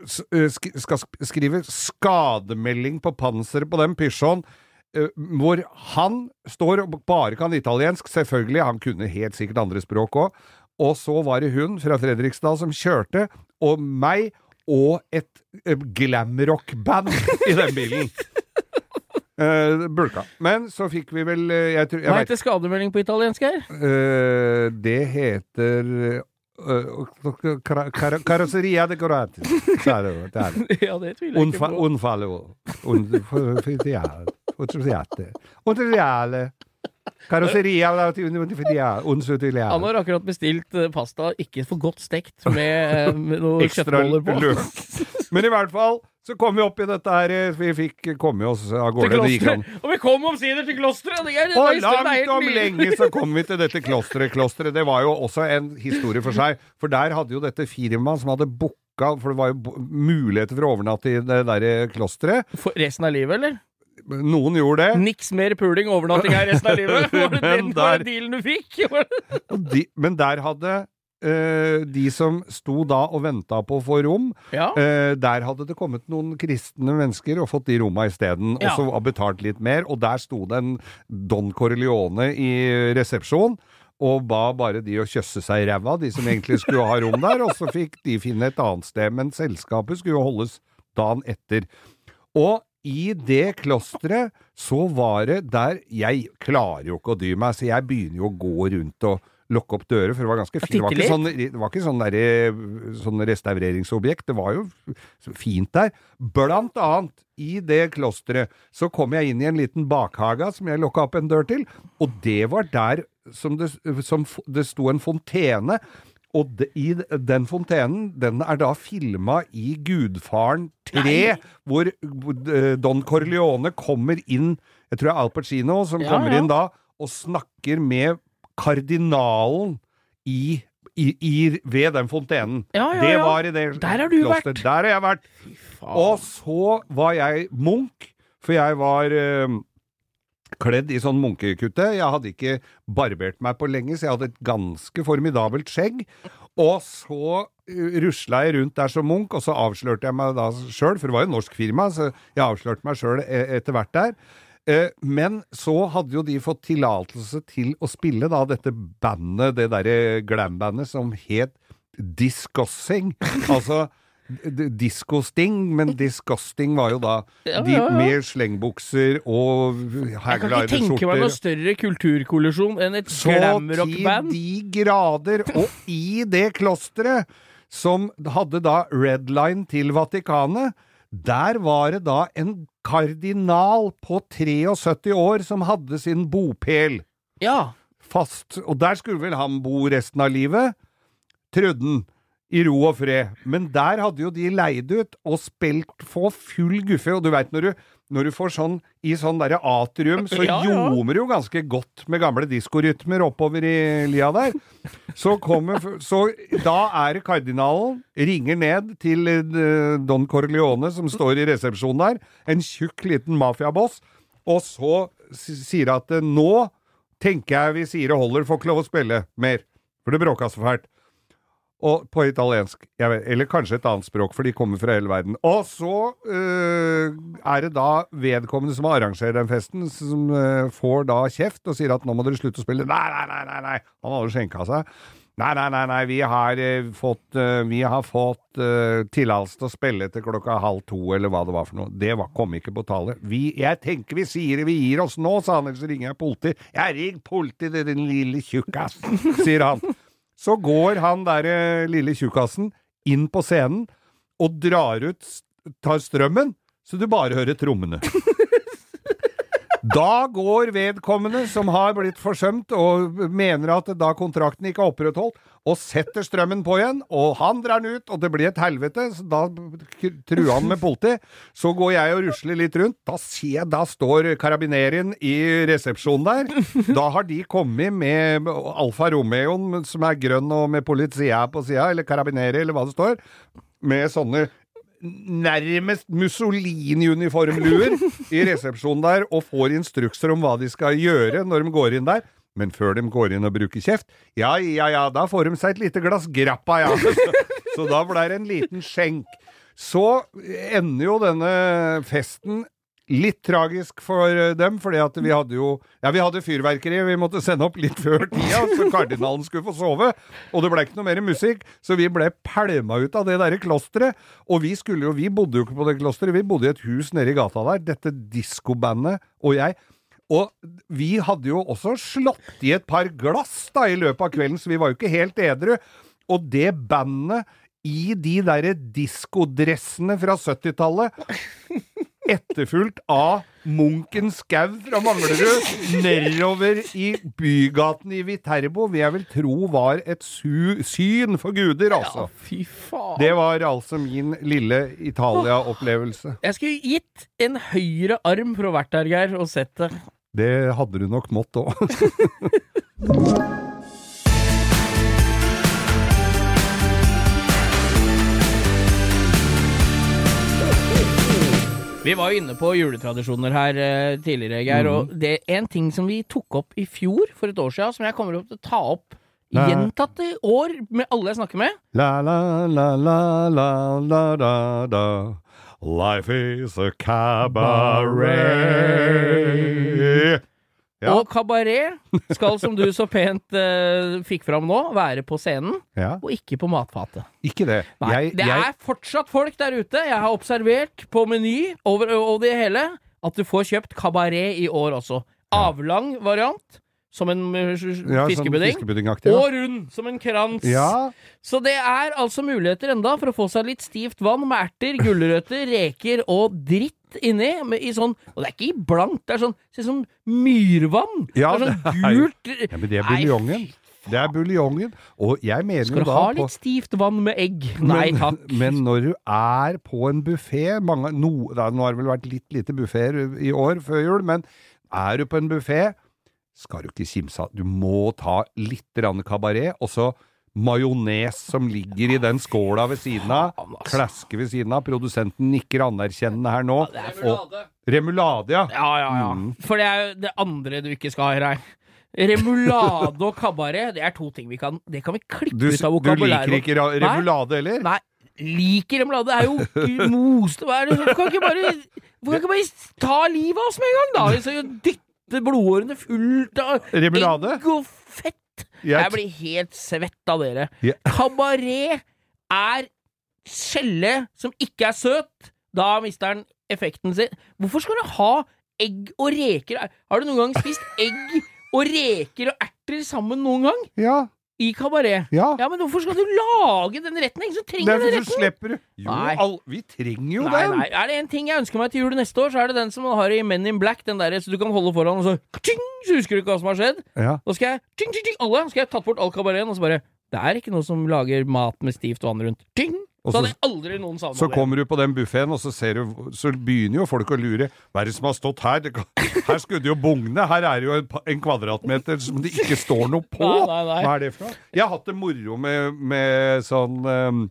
B: skal skrive skademelding på panseret på den eh, hvor han står og bare kan italiensk, selvfølgelig, han kunne helt sikkert andre språk òg, og så var det hun fra Fredriksdal som kjørte, og meg og et glamrock-band i den bilen. Eh, bulka. Men så fikk vi vel eh, jeg, tror- jeg
C: Hva
B: vet-
C: heter skademelding på italiensk, her?
B: Uh, det heter uh, kar kar Carrosseria de Corati.
C: Ja, det tviler jeg ikke på.
B: unfallo. Un Unfallo. Unsutiliale.
C: Han har akkurat bestilt eh, pasta, ikke for godt stekt, med, eh, med noe kjøttboller på.
B: Men i hvert fall så kom vi opp i dette her. eh, Vi fikk komme oss av gårde. Det gikk an.
C: Og vi kom omsider til klosteret! Er,
B: Og langt om lenge så kom vi til dette klosteret. Klosteret, det var jo også en historie for seg. For der hadde jo dette firmaet som hadde booka For det var jo muligheter for å overnatte i det derre klosteret.
C: For resten av livet, eller?
B: Noen gjorde det.
C: Niks mer puling og overnatting her resten av livet? Var det den
B: der-
C: dealen du fikk?
B: De, men der hadde uh, de som sto da og venta på å få rom,
C: Ja.
B: uh, der hadde det kommet noen kristne mennesker og fått de romma isteden,
C: Ja.
B: og så har betalt litt mer. Og der sto det en Don Corleone i resepsjon. Og ba bare de å kjøsse seg i ræva, de som egentlig skulle ha rom der, og så fikk de finne et annet sted. Men selskapet skulle jo holdes dagen etter. Og i det klosteret så var det der Jeg klarer jo ikke å dy meg, så jeg begynner jo å gå rundt og lukke opp dører, for det var ganske fint. Det var ikke sånn, det var ikke sånn, der, sånn restaureringsobjekt, det var jo fint der. Blant annet i det klosteret så kom jeg inn i en liten bakhage som jeg lukka opp en dør til, og det var der som det, som det sto en fontene. Og de, i den fontenen, den er da filma i Gudfaren 3, hvor hvor, eh, Don Corleone kommer inn Jeg tror det er Al Pacino som
C: Ja,
B: kommer
C: ja.
B: inn da og snakker med kardinalen i, i, i, ved den fontenen.
C: Ja, ja,
B: Det var i det
C: Der har du
B: klosteret.
C: vært.
B: Der har jeg vært. Og så var jeg munk, for jeg var eh, kledd i sånn munkekutte. Jeg hadde ikke barbert meg på lenge, så jeg hadde et ganske formidabelt skjegg. Og så uh, rusla jeg rundt der som munk, og så avslørte jeg meg da sjøl, for det var jo norsk firma, så jeg avslørte meg sjøl etter hvert der. Eh, Men så hadde jo de fått tillatelse til å spille da dette bandet, det derre glam-bandet som het Discussing. Altså d- Disco-sting, men disgusting var jo da
C: Ja,
B: de
C: ja, ja.
B: med slengbukser og
C: Jeg kan ikke tenke meg noe større kulturkollisjon enn et
B: Så
C: glamrock-band.
B: til de grader. Og i det klosteret, som hadde da red line til Vatikanet, der var det da en kardinal på 73 år som hadde sin bopel
C: Ja.
B: fast. Og der skulle vel han bo resten av livet, trodde han. I ro og fred. Men der hadde jo de leid ut og spilt for full guffe. Og du veit når du når du får sånn i sånn derre atrium, så
C: Ja, ja.
B: ljomer det jo ganske godt med gamle diskorytmer oppover i lia der. Så kommer Så da er det kardinalen ringer ned til eh, Don Corleone, som står i resepsjonen der, en tjukk liten mafiaboss, og så sier at eh, nå tenker jeg vi sier det holder, får ikke lov å spille mer, for det bråka så fælt. Og på italiensk, vet, eller kanskje et annet språk, for de kommer fra hele verden. Og så øh, er det da vedkommende som arrangerer den festen, som øh, får da kjeft og sier at nå må dere slutte å spille. Nei, nei, nei, nei, nei. han hadde skjenka seg. Nei, nei, nei, nei, vi har øh, fått, har fått øh, tillatelse til å spille til klokka halv to, eller hva det var for noe. Det var, kom ikke på tale. Vi, jeg tenker vi sier det, vi gir oss nå, sa han, ellers ringer jeg politi. Jeg ring politi, din lille tjukkas, sier han. Så går han der eh, lille tjukkasen inn på scenen og drar ut tar strømmen, så du bare hører trommene. Da går vedkommende som har blitt forsømt og mener at da kontrakten ikke er opprettholdt, og setter strømmen på igjen, og han drar den ut, og det blir et helvete, så da truer han med politi. Så går jeg og rusler litt rundt, da ser jeg, da står karabinerien i resepsjonen der. Da har de kommet med Alfa Romeoen, som er grønn og med politia på sida, eller karabineri, eller hva det står, med sånne nærmest Mussolini-uniformluer i resepsjonen der og får instrukser om hva de skal gjøre når de går inn der. Men før de går inn og bruker kjeft, ja, ja, ja, da får de seg et lite glass grappa, ja. Så da blir det en liten skjenk. Så ender jo denne festen litt tragisk for eh, dem, fordi at vi hadde jo Ja, vi hadde fyrverkeri, vi måtte sende opp litt før tida, så kardinalen skulle få sove. Og det ble ikke noe mer musikk, så vi ble pælma ut av det derre klosteret. Og vi skulle jo Vi bodde jo ikke på det klosteret, vi bodde i et hus nede i gata der. Dette diskobandet og jeg. Og vi hadde jo også slått i et par glass da i løpet av kvelden, så vi var jo ikke helt edru. Og det bandet i de derre diskodressene fra 70-tallet etterfulgt av Munken Skau fra Manglerud nedover i bygaten i Viterbo, vil jeg vel tro var et su syn for guder, altså.
C: Ja, Fy faen.
B: Det var altså min lille Italia-opplevelse.
C: Jeg skulle gitt en høyre arm for å vært der, Geir, og sett det.
B: Det hadde du nok mått òg.
C: Vi var jo inne på juletradisjoner her eh, tidligere, Geir,
B: Mm.
C: og det er en ting som vi tok opp i fjor, for et år siden, som jeg kommer til å ta opp
B: Nei.
C: gjentatte år med alle jeg snakker med.
B: La la la la la la da da. Life is a cabaret. Ja.
C: Og kabaret skal, som du så pent uh, fikk fram nå, være på scenen,
B: Ja,
C: og ikke på matfatet.
B: ikke det.
C: Nei,
B: Jeg,
C: det
B: jeg,
C: er fortsatt folk der ute. Jeg har observert på Meny over, over det hele at du får kjøpt kabaret i år også. Avlang variant, som en uh,
B: ja, sånn
C: fiskebudding.
B: fiskebuddingaktig.
C: Og rund, som en krans.
B: Ja.
C: Så det er altså muligheter enda for å få seg litt stivt vann med erter, gulrøtter, reker og dritt inni. I sånn, og det er ikke blankt, det er sånn, ser ut som myrvann.
B: Ja,
C: det er sånn gult
B: ja, men det er buljongen. Det er buljongen. Og jeg mener
C: Skal du
B: da
C: ha
B: på
C: litt stivt vann med egg? Nei
B: men,
C: takk.
B: Men når du er på en buffé no, Nå har det vel vært litt lite buffeer i år før jul, men er du på en buffé, skal du ikke kimse av. Du må ta litt kabaret, og så majones som ligger i den skåla ved siden av. Klaske ved siden av. Produsenten nikker anerkjennende her nå. Og remulade, ja.
C: Ja, ja, ja.
B: Mm.
C: For det er jo det andre du ikke skal ha her. Remulade og kabaret, det er to ting vi kan Det kan vi klippe
B: Du,
C: ut av vokabulæret.
B: du liker ikke remulade, eller?
C: Nei, liker remulade. Det er jo most Hva er det? Kan ikke bare kan ikke bare ta livet av oss med en gang, da! Så dytte blodårene fullt av
B: Remulade?
C: egg og fett.
B: Jeg
C: blir helt svett av dere.
B: Yeah.
C: Kabaret er skjelle som ikke er søt. Da mister den effekten sin. Hvorfor skal du ha egg og reker? Har du noen gang spist egg og reker og erter sammen noen gang?
B: Ja.
C: I kabaret?
B: ja.
C: Ja, men hvorfor skal du lage den retten? Ingen som trenger
B: Derfor
C: den retten.
B: slipper du Jo, all, vi trenger jo
C: Nei,
B: den!
C: nei, Er det en ting jeg ønsker meg til jul neste år, så er det den som man har i Men in Black. Den der, så du kan holde foran, og så ting, Så husker du ikke hva som har skjedd.
B: Ja.
C: Da skal jeg ting, ting, ting, alle, skal jeg tatt bort all kabareten, og så bare Det er ikke noe som lager mat med stivt vann rundt. Tjing! Så
B: så-
C: hadde jeg aldri noen savna
B: Så kommer du på den buffeen, og så, ser du, så begynner jo folk å lure. Hva er det som har stått her? Det her skulle det jo bugne. Her er det jo en, en kvadratmeter som det ikke står noe på.
C: Nei, nei, nei.
B: Hva er det for noe? Jeg har hatt det moro med, med sånn um,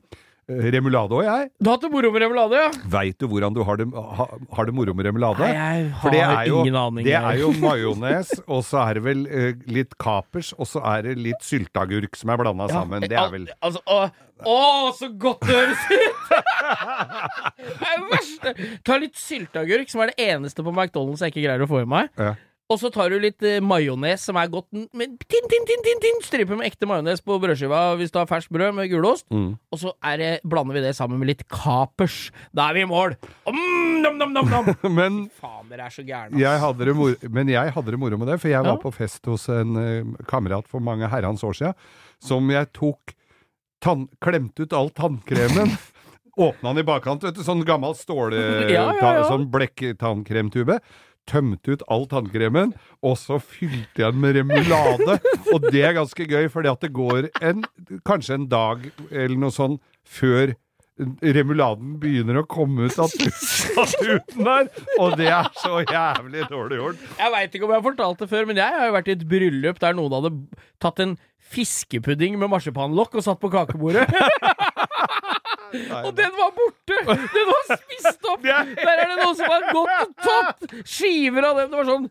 B: remulade òg, jeg.
C: Du har hatt det moro med remulade, ja?
B: Veit du hvordan du har det, ha, har det moro med remulade?
C: Nei, jeg
B: For det
C: har
B: er jo,
C: ingen aning.
B: Det er jo majones, og så er det vel uh, litt kapers, og så er det litt sylteagurk som er blanda sammen. Det er vel
C: Al altså, å, å, så godt det høres ut! det er det verste! Ta litt sylteagurk, som er det eneste på McDonald's jeg ikke greier å få i meg.
B: ja.
C: Og så tar du litt eh, majones, som er godt med tin, tin, tin, tin, tin, Striper med ekte majones på brødskiva hvis du har ferskt brød med gulost.
B: Mm.
C: Og så er det, blander vi det sammen med litt kapers. Da er vi i mål! Mm, nom, nom, nom, nom.
B: Men
C: Faen, dere er så gærne.
B: jeg hadde det moro, men jeg hadde det moro med det, for jeg
C: Ja.
B: var på fest hos en eh, kamerat for mange herrens år siden, som jeg tok tann, Klemte ut all tannkremen. Åpna den i bakkant, vet du, sånn gammel stål... eh,
C: Ja, ja,
B: ta-
C: ja.
B: Sånn blekktannkremtube. Tømte ut all tannkremen, og så fylte jeg den med remulade. og det er ganske gøy, fordi at det går en, kanskje en dag eller noe sånn før remuladen begynner å komme ut av tuten der, og det er så jævlig dårlig gjort.
C: Jeg veit ikke om jeg har fortalt det før, men jeg har jo vært i et bryllup der noen hadde tatt en fiskepudding med marsipanlokk og satt på kakebordet. og den var borte! Den var spist opp! Der er det noen som har gått og tatt skiver av den. Det var sånn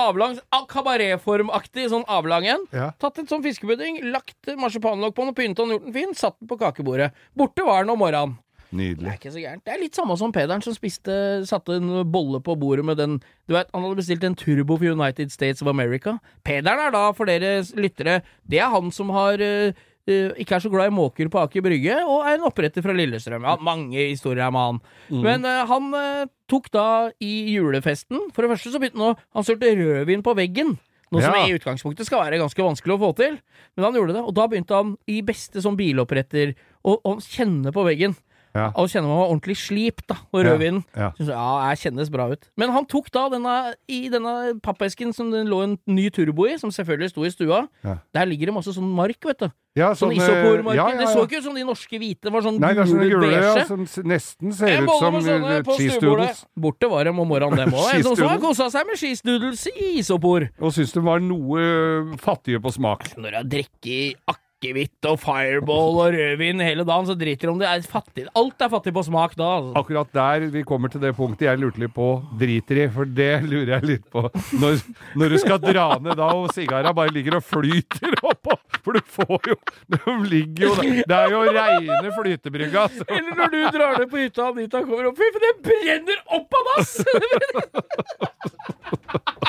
C: avlang, kabaretformaktig sånn avlang en.
B: Ja.
C: Tatt en sånn fiskepudding, lagt marsipanlokk på den og pynta den, gjort den fin, satt den på kakebordet. Borte var den om morgenen. Det er ikke så gærent. Det er litt samme som Pederen som spiste Satte en bolle på bordet med den Du vet, han hadde bestilt en Turbo for United States of America. Pederen er da, for dere lyttere, det er han som har eh, ikke er så glad i måker på Aker Brygge, og er en oppretter fra Lillestrøm. Ja, mange historier er med han. Men uh, han uh, tok da i julefesten For det første så begynte han å Han sølte rødvin på veggen. Noe som i utgangspunktet skal være ganske vanskelig å få til. Men han gjorde det, og da begynte han i beste som biloppretter å kjenne på veggen.
B: Ja.
C: Og kjenner man var ordentlig slipt, da, og rødvinen.
B: ja.
C: ja. ja, jeg kjennes bra ut. Men han tok da denne, i denne pappesken som det lå en ny turbo i, som selvfølgelig sto i stua.
B: Ja.
C: Der ligger det masse sånn mark, vet du.
B: Ja,
C: Sånn
B: sånn
C: isopormarker.
B: ja, ja,
C: Det så ikke ut som de norske hvite, det var sånn
B: Nei, det er sånne
C: gule, beige.
B: som nesten ser ut som eh, cheese doodles.
C: Borte var dem om morgenen, dem òg. Som har kosa seg med cheese doodles i isopor.
B: Og syns de var noe eh, fattige på smak.
C: Når jeg drikker akevitt og fireball og rødvin hele dagen, så driter de om det er fattig. Alt er fattig på smak da. Altså.
B: Akkurat der vi kommer til det punktet jeg lurte litt på driter i, for det lurer jeg litt på. Når, når du skal dra ned da, og sigara bare ligger og flyter oppå, for du får jo De ligger jo der. Det er jo reine flytebrygga. altså.
C: Eller når du drar ned på hytta Anita kommer opp Fy, for det brenner opp av dass!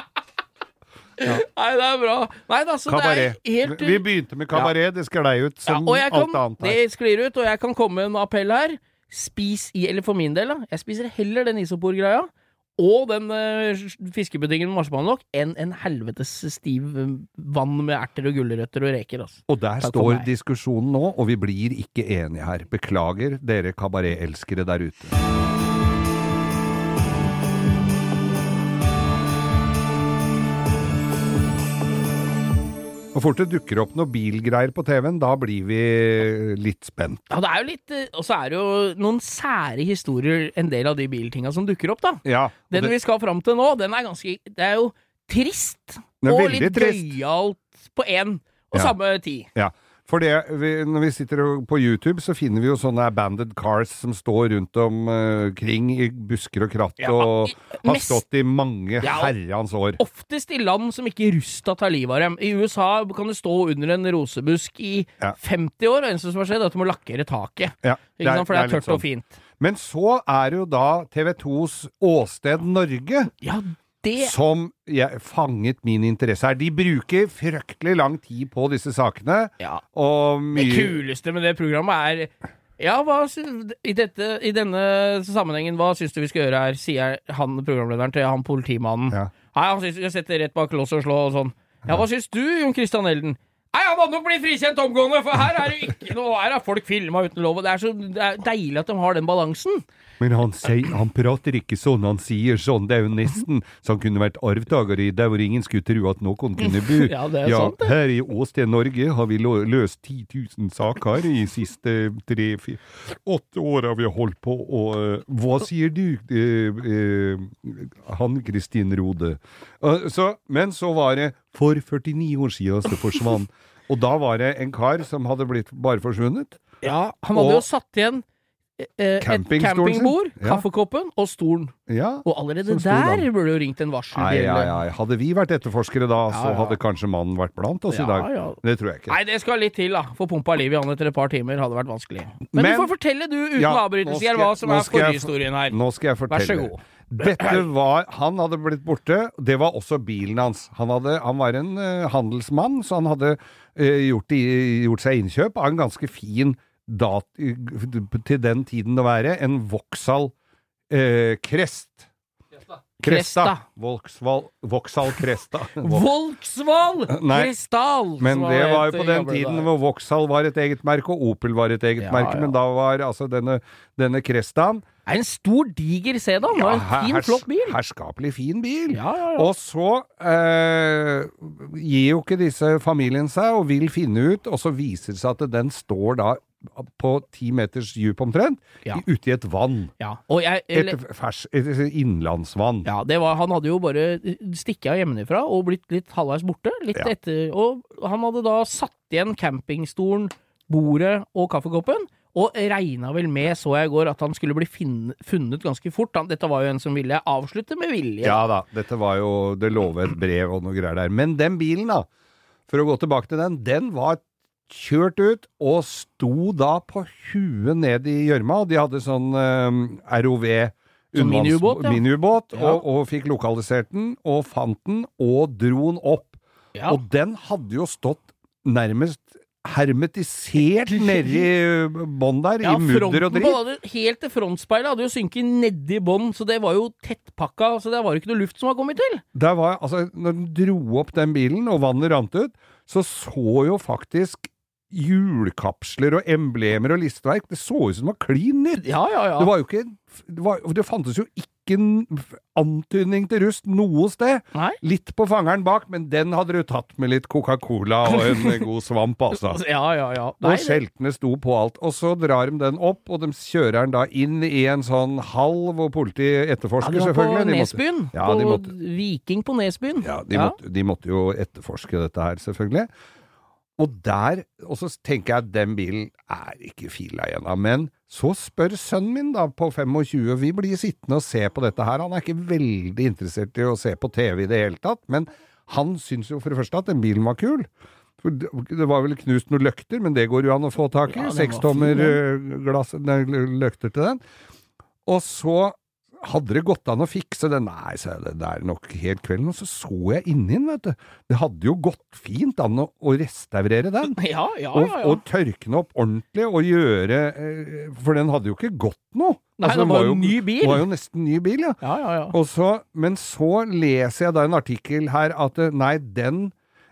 C: Nei, det er bra. Nei altså,
B: Kabaret.
C: det er helt
B: Vi begynte med kabaret. Det sklei ut
C: ja,
B: som
C: jeg
B: alt
C: kan,
B: annet her.
C: Det sklir ut, og jeg kan komme med en appell her. Spis i, eller for min del, da. Jeg spiser heller den isopor-greia og den uh, fiskepuddingen med marsipanlokk enn en helvetes stiv eh, vann med erter og gulrøtter og reker. Altså.
B: Og der
C: Takk
B: står diskusjonen nå, og vi blir ikke enige her. Beklager dere kabaretelskere der ute. Og fort det dukker opp noe bilgreier på TV-en, da blir vi litt spent.
C: Ja, det er jo litt eh, Og så er det jo noen sære historier, en del av de biltinga som dukker opp, da.
B: Ja,
C: Den
B: det,
C: vi skal fram til nå, den er ganske Det er jo trist
B: er
C: og litt
B: trist.
C: gøyalt på én og
B: Ja.
C: samme tid.
B: ja. For det, vi, når vi sitter på YouTube, så finner vi jo sånne abandoned cars som står rundt omkring i busker og kratt,
C: Ja,
B: og har
C: mest-
B: stått i mange
C: Ja, og-
B: år.
C: Oftest i land som ikke rusta tar livet av dem. I USA kan du stå under en rosebusk i
B: Ja.
C: 50 år, og det eneste som har skjedd, er at du må lakkere taket.
B: Ja,
C: Ikke sant? For det er tørt og
B: sånn.
C: fint.
B: Men så er det jo da TV 2s Åsted Norge
C: Ja, det
B: som jeg, fanget min interesse her. De bruker fryktelig lang tid på disse sakene,
C: Ja.
B: og
C: Det kuleste med det programmet er ja, hva synes i, dette, I denne sammenhengen, hva syns du vi skal gjøre her? Sier han programlederen til han politimannen.
B: Ja.
C: Nei, han syns vi skal sette rett bak lås og slå og sånn. Ja, hva syns du, Jon Christian Elden? Nei, han hadde nok blitt frikjent omgående, for her er det ikke noe Her har folk filma uten lov, og det er så det er deilig at de har den balansen.
B: Men han, sier, han prater ikke sånn, han sier sånn. Det er jo nesten så han kunne vært arvtaker i der hvor ingen skulle tro at noen kunne bo.
C: Ja, det er sant, det.
B: Her i Åsted Norge har vi løst 10 000 saker i siste tre, fire, åtte år har vi holdt på, og uh, hva sier du, uh, uh, han Kristin Rode? Så, men så var det for 49 år siden så forsvant, og da var det en kar som hadde blitt bare forsvunnet.
C: Ja, han hadde
B: Og-
C: jo satt igjen eh, et campingbord,
B: Ja.
C: kaffekoppen og stolen.
B: Ja,
C: Og allerede der burde jo ringt en
B: Nei,
C: varselbjelle.
B: ja, ja. Hadde vi vært etterforskere da, så hadde kanskje mannen vært blant oss i dag. Det tror jeg ikke.
C: Nei, det skal litt til, da. Få pumpa liv i han etter et par timer hadde vært vanskelig. Men,
B: Men-
C: du får fortelle, du, uten avbrytelse, hva som er forhistorien her.
B: Nå skal jeg
C: Vær så god.
B: Dette var Han hadde blitt borte. Det var også bilen hans. Han, hadde, han var en uh, handelsmann, så han hadde uh, gjort, i- gjort seg innkjøp av en ganske fin dat til den tiden å være, en Vauxhall Krest Crest.
C: Kresta.
B: Vauxhall, Vauxhall Cresta.
C: Volksvoll!
B: Nei, Men det var jo på den tiden hvor Vauxhall var et eget merke, og Opel var et eget
C: Ja,
B: merke,
C: ja.
B: men da var altså denne, denne Crestaen
C: er en stor, diger sedan. Ja, en fin, flott bil.
B: Herskapelig fin bil.
C: Ja, ja, ja.
B: Og så eh, gir jo ikke disse familien seg og vil finne ut, og så viser det seg at den står da på ti meters dyp omtrent, ute i et vann.
C: ja. Og jeg,
B: Et, fers, et innlandsvann.
C: ja, det var, han hadde jo bare stikket hjemmefra og blitt litt halvveis borte. Litt etter, og han hadde da satt igjen campingstolen, bordet og kaffekoppen. Og regna vel med, så jeg i går, at han skulle bli funnet ganske fort. Han, dette var jo en som ville avslutte med vilje.
B: Ja da, dette var jo Det lå et brev og noe greier der. Men den bilen, da, for å gå tilbake til den, den var kjørt ut og sto da på huet ned i gjørma. Og de hadde sånn um, ROV
C: Sånn miniubåt, ja.
B: miniubåt,
C: Ja.
B: og, og fikk lokalisert den, og fant den, og dro den opp.
C: Ja.
B: Og den hadde jo stått nærmest hermetisert nedi bånn der,
C: Ja,
B: i mudder og dritt.
C: hadde, helt til frontspeilet hadde jo synket nedi bånn, så det var jo tettpakka, så det var jo ikke noe luft som var kommet til.
B: Det var, altså, når den dro opp den bilen, og vannet rant ut, så så jo faktisk hjulkapsler og emblemer og listverk, det så ut som det var klin nytt.
C: Ja, ja, ja.
B: Det var jo ikke, det, var, det fantes jo ikke en antydning til rust noe sted.
C: Nei?
B: Litt på fangeren bak, men den hadde du tatt med litt Coca-Cola og en god svamp, altså.
C: Ja, ja, ja. Nei,
B: Og skjeltene sto på alt. Og så drar de den opp, og de kjører den da inn i en sånn hall hvor politiet etterforsker,
C: ja, på
B: selvfølgelig. De måtte-
C: Nesbyen.
B: Ja,
C: på
B: de måtte-
C: Viking på Nesbyen.
B: Ja, de, Måtte, de måtte jo etterforske dette her, selvfølgelig. Og der, og så tenker jeg at den bilen er ikke fila igjen av, men så spør sønnen min da, på 25, vi blir sittende og se på dette her, han er ikke veldig interessert i å se på TV i det hele tatt, men han syns jo for det første at den bilen var kul. For det var vel knust noen løkter, men det går jo an å få tak i.
C: Ja,
B: Sekstommer eh, løkter til den. Og så hadde det gått an å fikse det? Nei, sa jeg, det er nok helt kvelden. Og så så jeg inni den, vet du. Det hadde jo gått fint an å, å restaurere den.
C: Ja, ja,
B: Og,
C: ja.
B: og tørke den opp ordentlig og gjøre eh, For den hadde jo ikke gått noe.
C: Nei,
B: Altså,
C: det var jo ny bil.
B: Det var jo nesten ny bil, ja.
C: ja, ja,
B: så, men så leser jeg da en artikkel her at eh, nei, den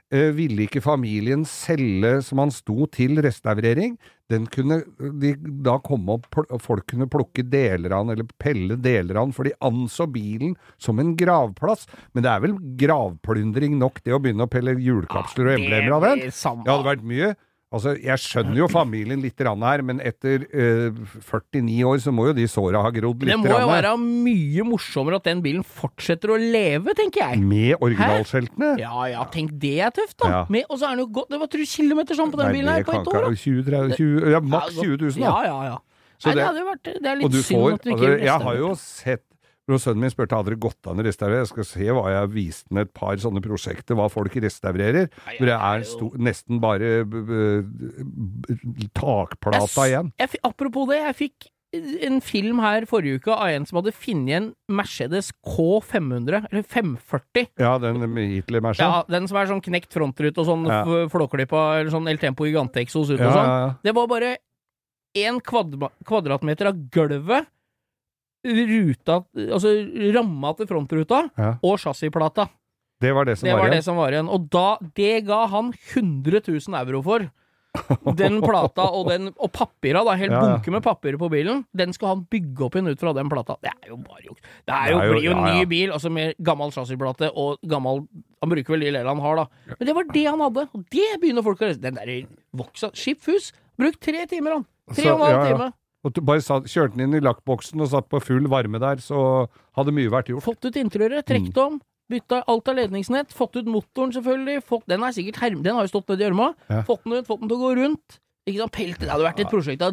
B: ville ikke familien selge som han sto til restaurering. Den kunne de da komme opp, folk kunne plukke deler av den, eller pelle deler av den, for de anså bilen som en gravplass. Men det er vel gravplyndring nok, det å begynne å pelle hjulkapsler og emblemer av den?
C: Det
B: hadde vært mye. Altså, Jeg skjønner jo familien litt rann her, men etter øh, 49 år så må jo de såra ha grodd litt.
C: Det må jo være mye morsommere at den bilen fortsetter å leve, tenker jeg.
B: Med originalskjeltene?
C: Ja ja, tenk det er tøft, da.
B: Ja.
C: Med, og så er den jo godt Det var tror du kilometer sånn på den
B: Nei,
C: bilen her på et år, da.
B: 20, 30, 20, ja, maks 20 000, da.
C: Ja, ja, ja.
B: Så
C: Nei, det
B: det-
C: vært Det er litt synd
B: får
C: at du ikke
B: altså, Jeg har jo sett når sønnen min spurte hadde det gått an å restaurere, jeg skal se hva jeg viste ham et par sånne prosjekter, hva folk restaurerer. Hvor det er sto, nesten bare b, b, takplata igjen.
C: Jeg, apropos det, jeg fikk en film her forrige uke av en som hadde funnet en Mercedes K500, eller 540.
B: Ja, den Hitler-Mercedes?
C: Ja, Den som er sånn knekt frontrute og sånn
B: Ja.
C: flåklippa, eller sånn El Tempo Gigante-eksos ut
B: Ja,
C: og sånn.
B: ja, ja.
C: Det var bare én kvadratmeter av gulvet, ruta Altså ramma til frontruta,
B: Ja.
C: og chassisplata.
B: Det var det som
C: Det
B: var
C: var det
B: igjen.
C: som var igjen. Og da, det ga han 100 000 euro for. Den plata og, den, og papira, da, helt
B: Ja, ja.
C: bunke med papir på bilen, den skal han bygge opp igjen ut fra den plata. Det er jo bare juks. Det er jo,
B: Det er jo-
C: blir jo en
B: ja,
C: ny bil, altså med gammel chassisplate og gammel Han bruker vel de deler han har, da. Men det var det han hadde, og det begynner folk å Den der voksa Skipfus. Brukt tre timer, han. Tre og en halv time.
B: Og bare satt, kjørte den inn i lakkboksen og satt på full varme der, så hadde mye vært gjort.
C: Fått ut interiøret, trukket
B: Mm.
C: om, bytta alt av ledningsnett, fått ut motoren selvfølgelig, fått, den er sikkert herm, den har jo stått nedi gjørma,
B: Ja.
C: fått den ut, fått den til å gå rundt. Ikke sant, pelt, det hadde vært et prosjekt,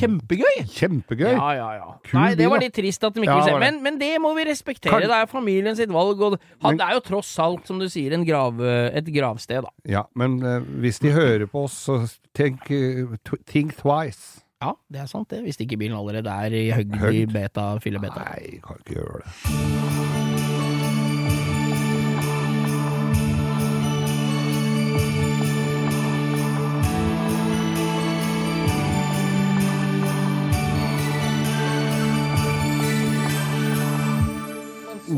C: kjempegøy!
B: Kjempegøy!
C: Ja, ja, ja.
B: Kul
C: Nei, det var litt trist at de ikke
B: Ja,
C: ville se, men, men det må vi respektere,
B: Kan-
C: det er familien sitt valg, og det er jo tross alt, som du sier, en grav, et gravsted, da.
B: Ja, men uh, hvis de hører på oss, så tenk, uh, think twice.
C: Ja, det er sant det, hvis ikke bilen allerede er i høgd i beta, fylle beta.
B: Nei, kan ikke gjøre det.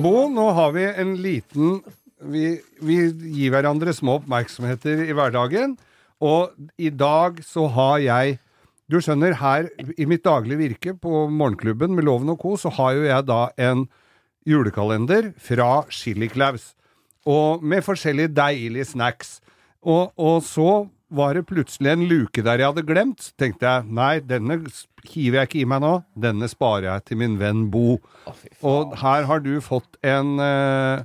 B: Bo, nå har vi en liten vi, vi gir hverandre små oppmerksomheter i hverdagen, og i dag så har jeg Du skjønner, her i mitt daglige virke på Morgenklubben med Loven og Co., så har jo jeg da en julekalender fra Chili Claus, og med forskjellige deilige snacks. Og, og så var det plutselig en luke der jeg hadde glemt. Så tenkte jeg nei, denne hiver jeg ikke i meg nå, denne sparer jeg til min venn Bo. Og her har du fått en eh,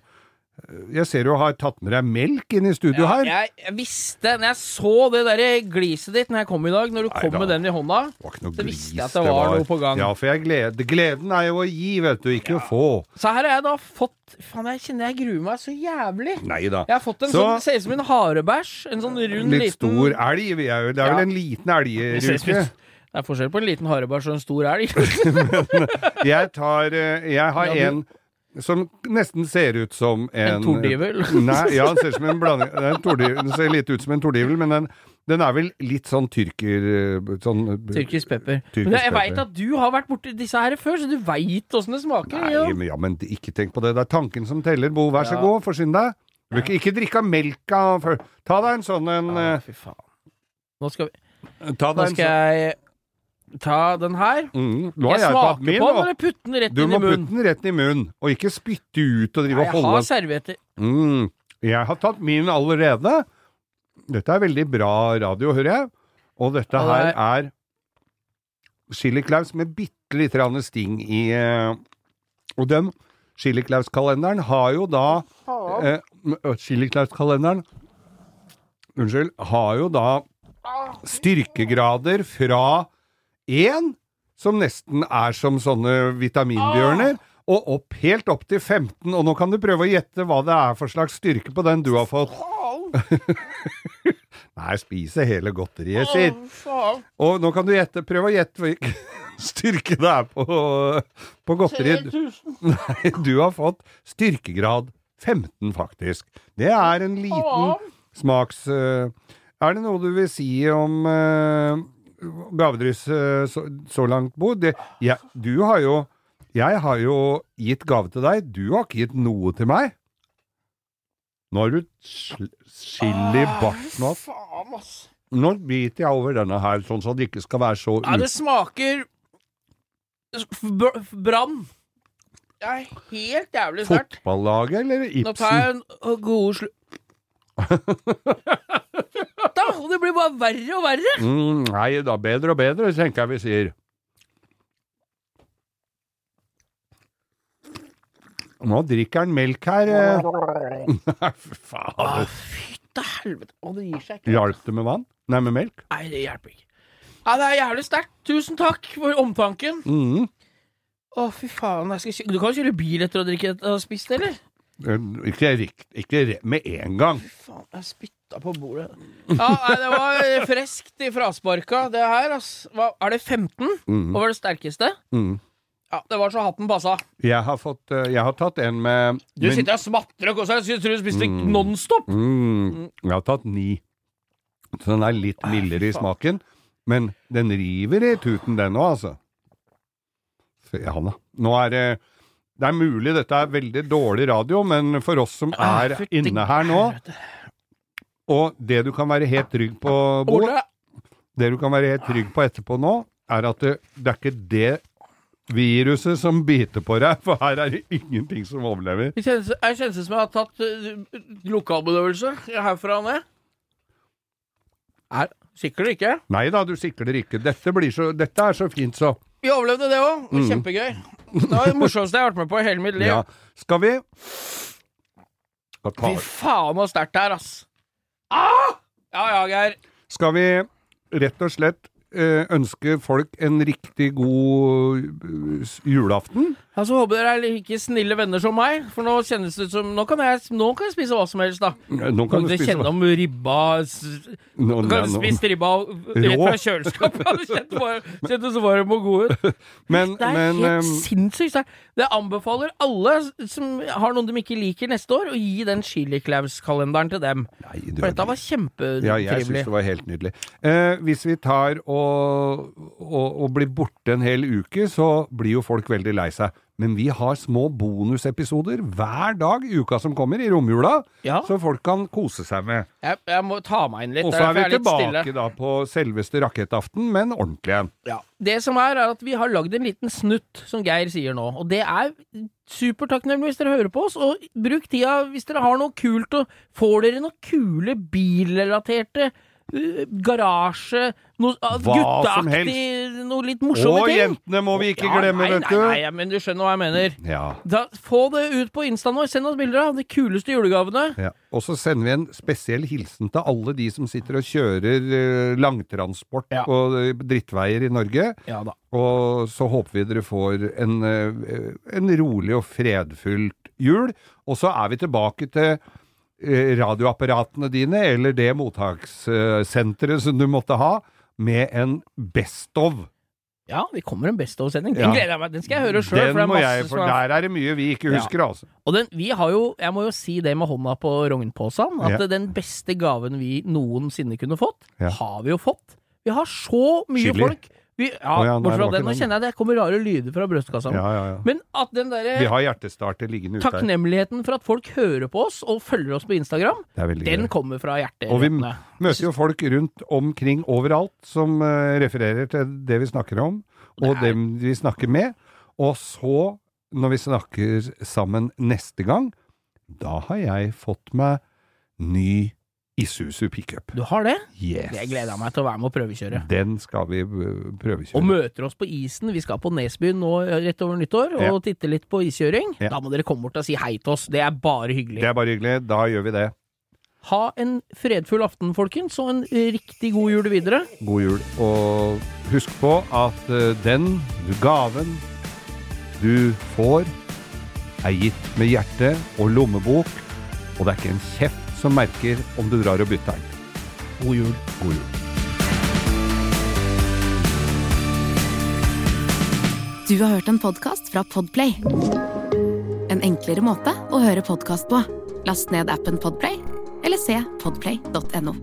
B: Jeg ser du har tatt med deg melk inn i studio
C: Ja,
B: her.
C: jeg, jeg visste, når jeg så det der gliset ditt når jeg kom i dag, når du
B: Nei
C: kom
B: da.
C: med den i hånda
B: Det var
C: Så visste jeg at det var noe på gang.
B: Ja, for jeg gled, gleden er jo å gi, vet du, ikke å få.
C: Så her har jeg da fått Faen, jeg kjenner jeg gruer meg så jævlig.
B: Nei da.
C: Jeg har fått en
B: Så-
C: sånn, ser ut som en harebæsj. En sånn rund
B: Litt
C: liten
B: stor elg. Det er
C: Ja.
B: vel en liten
C: Det
B: elgruke.
C: Det er forskjell på en liten harebæsj og en stor elg.
B: Jeg tar eh, Jeg har
C: Ja, du-
B: en som nesten ser ut som en
C: En tordivel.
B: Nei, ja, den ser, som en blanding, en tordivel, den ser litt ut som en tordivel, men den, den er vel litt sånn tyrker... Sånn,
C: Tyrkisk pepper.
B: Tyrkisk
C: Men jeg veit at du har vært borti disse her før, så du veit åssen det smaker.
B: Nei,
C: ja.
B: men, ja, men ikke tenk på det. Det er tanken som teller. Bo, vær så
C: Ja.
B: god, forsyn deg. Du ikke, ikke drikke av melka før. Ta deg en sånn en
C: Ah, fy faen. Nå skal, vi,
B: Ta
C: nå
B: skal en
C: skal jeg ta den her.
B: mm, Nå har
C: Jeg
B: jeg
C: smaker
B: min,
C: på den, eller putte den rett
B: du
C: inn
B: må
C: i
B: putte
C: munnen?
B: den rett i munnen, og ikke spytte ut og drive
C: Nei,
B: og
C: jeg har servietter.
B: Mm, jeg har tatt min allerede. Dette er veldig bra radio, hører jeg. Og dette her er Chili Claus med bitte lite grann sting i eh, Og den Chili Claus-kalenderen har jo da eh, Chili Claus-kalenderen Unnskyld. Har jo da styrkegrader fra én, som nesten er som sånne vitaminbjørner, og opp, helt opp til 15. Og nå kan du prøve å gjette hva det er for slags styrke på den du har fått. Nei, spise hele godteriet sitt. Og nå kan du gjette, prøve å gjette hvilken styrke det er på, på godteriet. Nei, du har fått styrkegrad 15, faktisk. Det er en liten smaks... eh, er det noe du vil si om uh, gavedryss eh, så, så langt, Bo? Det, jeg, du har jo Jeg har jo gitt gave til deg. Du har ikke gitt noe til meg. Nå har du chili i barten og.
C: Faen, ass.
B: Nå biter jeg over denne her, sånn så det ikke skal være så
C: Ja, det smaker brann. Det er helt jævlig sterkt.
B: Fotballaget eller
C: Nå tar jeg en ø, god slu... og det blir bare verre og verre.
B: Mm, nei da, bedre og bedre, tenker jeg vi sier. Nå drikker han melk her. eh. Nei, fy faen.
C: Fytte helvete. Å, det gir seg ikke.
B: Hjalp det med vann? Nei, med melk?
C: Nei, det hjelper ikke. Ja, det er jævlig sterkt. Tusen takk for omtanken.
B: Mm.
C: Å, fy faen. Jeg skal kjø du kan jo kjøre bil etter å ha spist, eller?
B: Eh, Ikke, ikke med en gang.
C: Fy faen, jeg spytta på bordet. Ja, nei, det var friskt i frasparka, det her, ass. Hva, er det 15?
B: Mm.
C: Var det sterkeste?
B: Mm.
C: Ja, det var så hatten passa.
B: Jeg har fått eh, Jeg har tatt en med
C: Du sitter og smatrer og koser deg. Jeg tror du spiste
B: Mm.
C: Nonstop.
B: Mm, jeg har tatt ni. Så den er litt mildere i smaken. Men den river i tuten, den òg, altså. Fy, Ja da. Nå er det Det er mulig dette er veldig dårlig radio, men for oss som
C: Ah,
B: er inne her nå. Og det du kan være helt trygg på, Bo, det du kan være helt trygg på etterpå nå, er at det, det er ikke det viruset som biter på deg, for her er det ingenting som overlever.
C: det kjennes, jeg kjennes som jeg har tatt uh, lokalbedøvelse herfra og ned. Er, sikler ikke.
B: Nei da, du sikler ikke. Dette, blir så, dette er så fint, så.
C: Vi overlevde det òg. Kjempegøy. Det var det morsomste jeg har vært med på i hele mitt liv.
B: Ja. Skal vi
C: Fy faen så sterkt det er, ass. Ah! Ja ja, Geir.
B: skal vi rett og slett ønske folk en riktig god eh, julaften?
C: Ja, så håper dere er like snille venner som meg, for nå kjennes det ut som Nå kan jeg, nå kan jeg spise hva som helst, da.
B: Nå
C: Kan
B: kan du spise
C: kjenne om ribba
B: Nå-
C: Kan du spise ribba rett fra kjøleskapet? Det kjente så varm og god ut.
B: Men,
C: Det er
B: men
C: helt
B: um...
C: sinnssykt sterkt. Det anbefaler alle som har noen de ikke liker neste år, å gi den Chili Claus-kalenderen til dem.
B: Nei, du
C: For dette var
B: Ja, jeg syns det var helt nydelig. Eh, hvis vi tar og, og, og blir borte en hel uke, så blir jo folk veldig lei seg. Men vi har små bonusepisoder hver dag i uka som kommer, i romjula,
C: Ja.
B: så folk kan kose seg med.
C: Jeg, jeg må ta meg inn litt.
B: Og så er vi
C: er
B: tilbake da på selveste rakettaften, men ordentlig en.
C: Det som er, er at vi har lagd en liten snutt, som Geir sier nå. Og det er supertakknemlig hvis dere hører på oss. Og bruk tida hvis dere har noe kult, og får dere noen kule bilrelaterte garasje, noe
B: som
C: gutteaktig, noe litt morsomme
B: Og
C: ting.
B: jentene må vi ikke
C: Ja,
B: glemme,
C: nei,
B: vet du.
C: Nei, nei, men du skjønner hva jeg mener.
B: Ja.
C: Da, få det ut på instaen vår. Send oss bilder av de kuleste julegavene.
B: Ja. Og så sender vi en spesiell hilsen til alle de som sitter og kjører eh, langtransport
C: Ja.
B: på eh, drittveier i Norge.
C: Ja da.
B: Og så håper vi dere får en, eh, en rolig og fredfullt jul. Og så er vi tilbake til eh, radioapparatene dine, eller det mottakssenteret som du måtte ha, med en Best of.
C: Ja, vi kommer en Best of-sending. Den
B: Ja.
C: gleder jeg meg Den skal jeg høre sjøl.
B: Den må jeg, for der er det mye vi ikke
C: Ja.
B: husker, altså.
C: Og den, vi har jo, jeg må jo si det med hånda på rognposen, at
B: Ja.
C: den beste gaven vi noensinne kunne fått,
B: Ja.
C: har vi jo fått. Vi har så mye
B: Chili.
C: folk. Vi, ja,
B: oh, ja, nei,
C: bortsett fra den. Nå kjenner jeg det kommer rare lyder fra brystkassa.
B: Ja, ja, ja.
C: Men at den derre
B: Vi har hjertestarter liggende ute her.
C: takknemligheten for at folk hører på oss og følger oss på Instagram, den
B: gøy.
C: kommer fra hjertet.
B: Og vi møter jo folk rundt omkring overalt som uh, refererer til det vi snakker om, og
C: er-
B: dem vi snakker med. Og så, når vi snakker sammen neste gang, da har jeg fått meg ny Isuzu pickup.
C: Du har det?
B: Yes.
C: Det gleder jeg meg til å være med og prøvekjøre.
B: Den skal vi prøvekjøre.
C: Og møter oss på isen. Vi skal på Nesbyen nå eh, rett over nyttår og
B: Ja.
C: titte litt på iskjøring.
B: Ja.
C: Da må dere komme bort og si hei til oss. Det er bare hyggelig.
B: Det er bare hyggelig. Da gjør vi det.
C: Ha en fredfull aften, folkens, og en riktig god jul videre.
B: God jul. Og husk på at eh, den gaven du får, er gitt med hjerte og lommebok, og det er ikke en kjeft som merker om du drar og bytter den.
C: God jul.
B: God jul.
A: Du har hørt en podkast fra Podplay. En enklere måte å høre podkast på. Last ned appen Podplay, eller se podplay.no.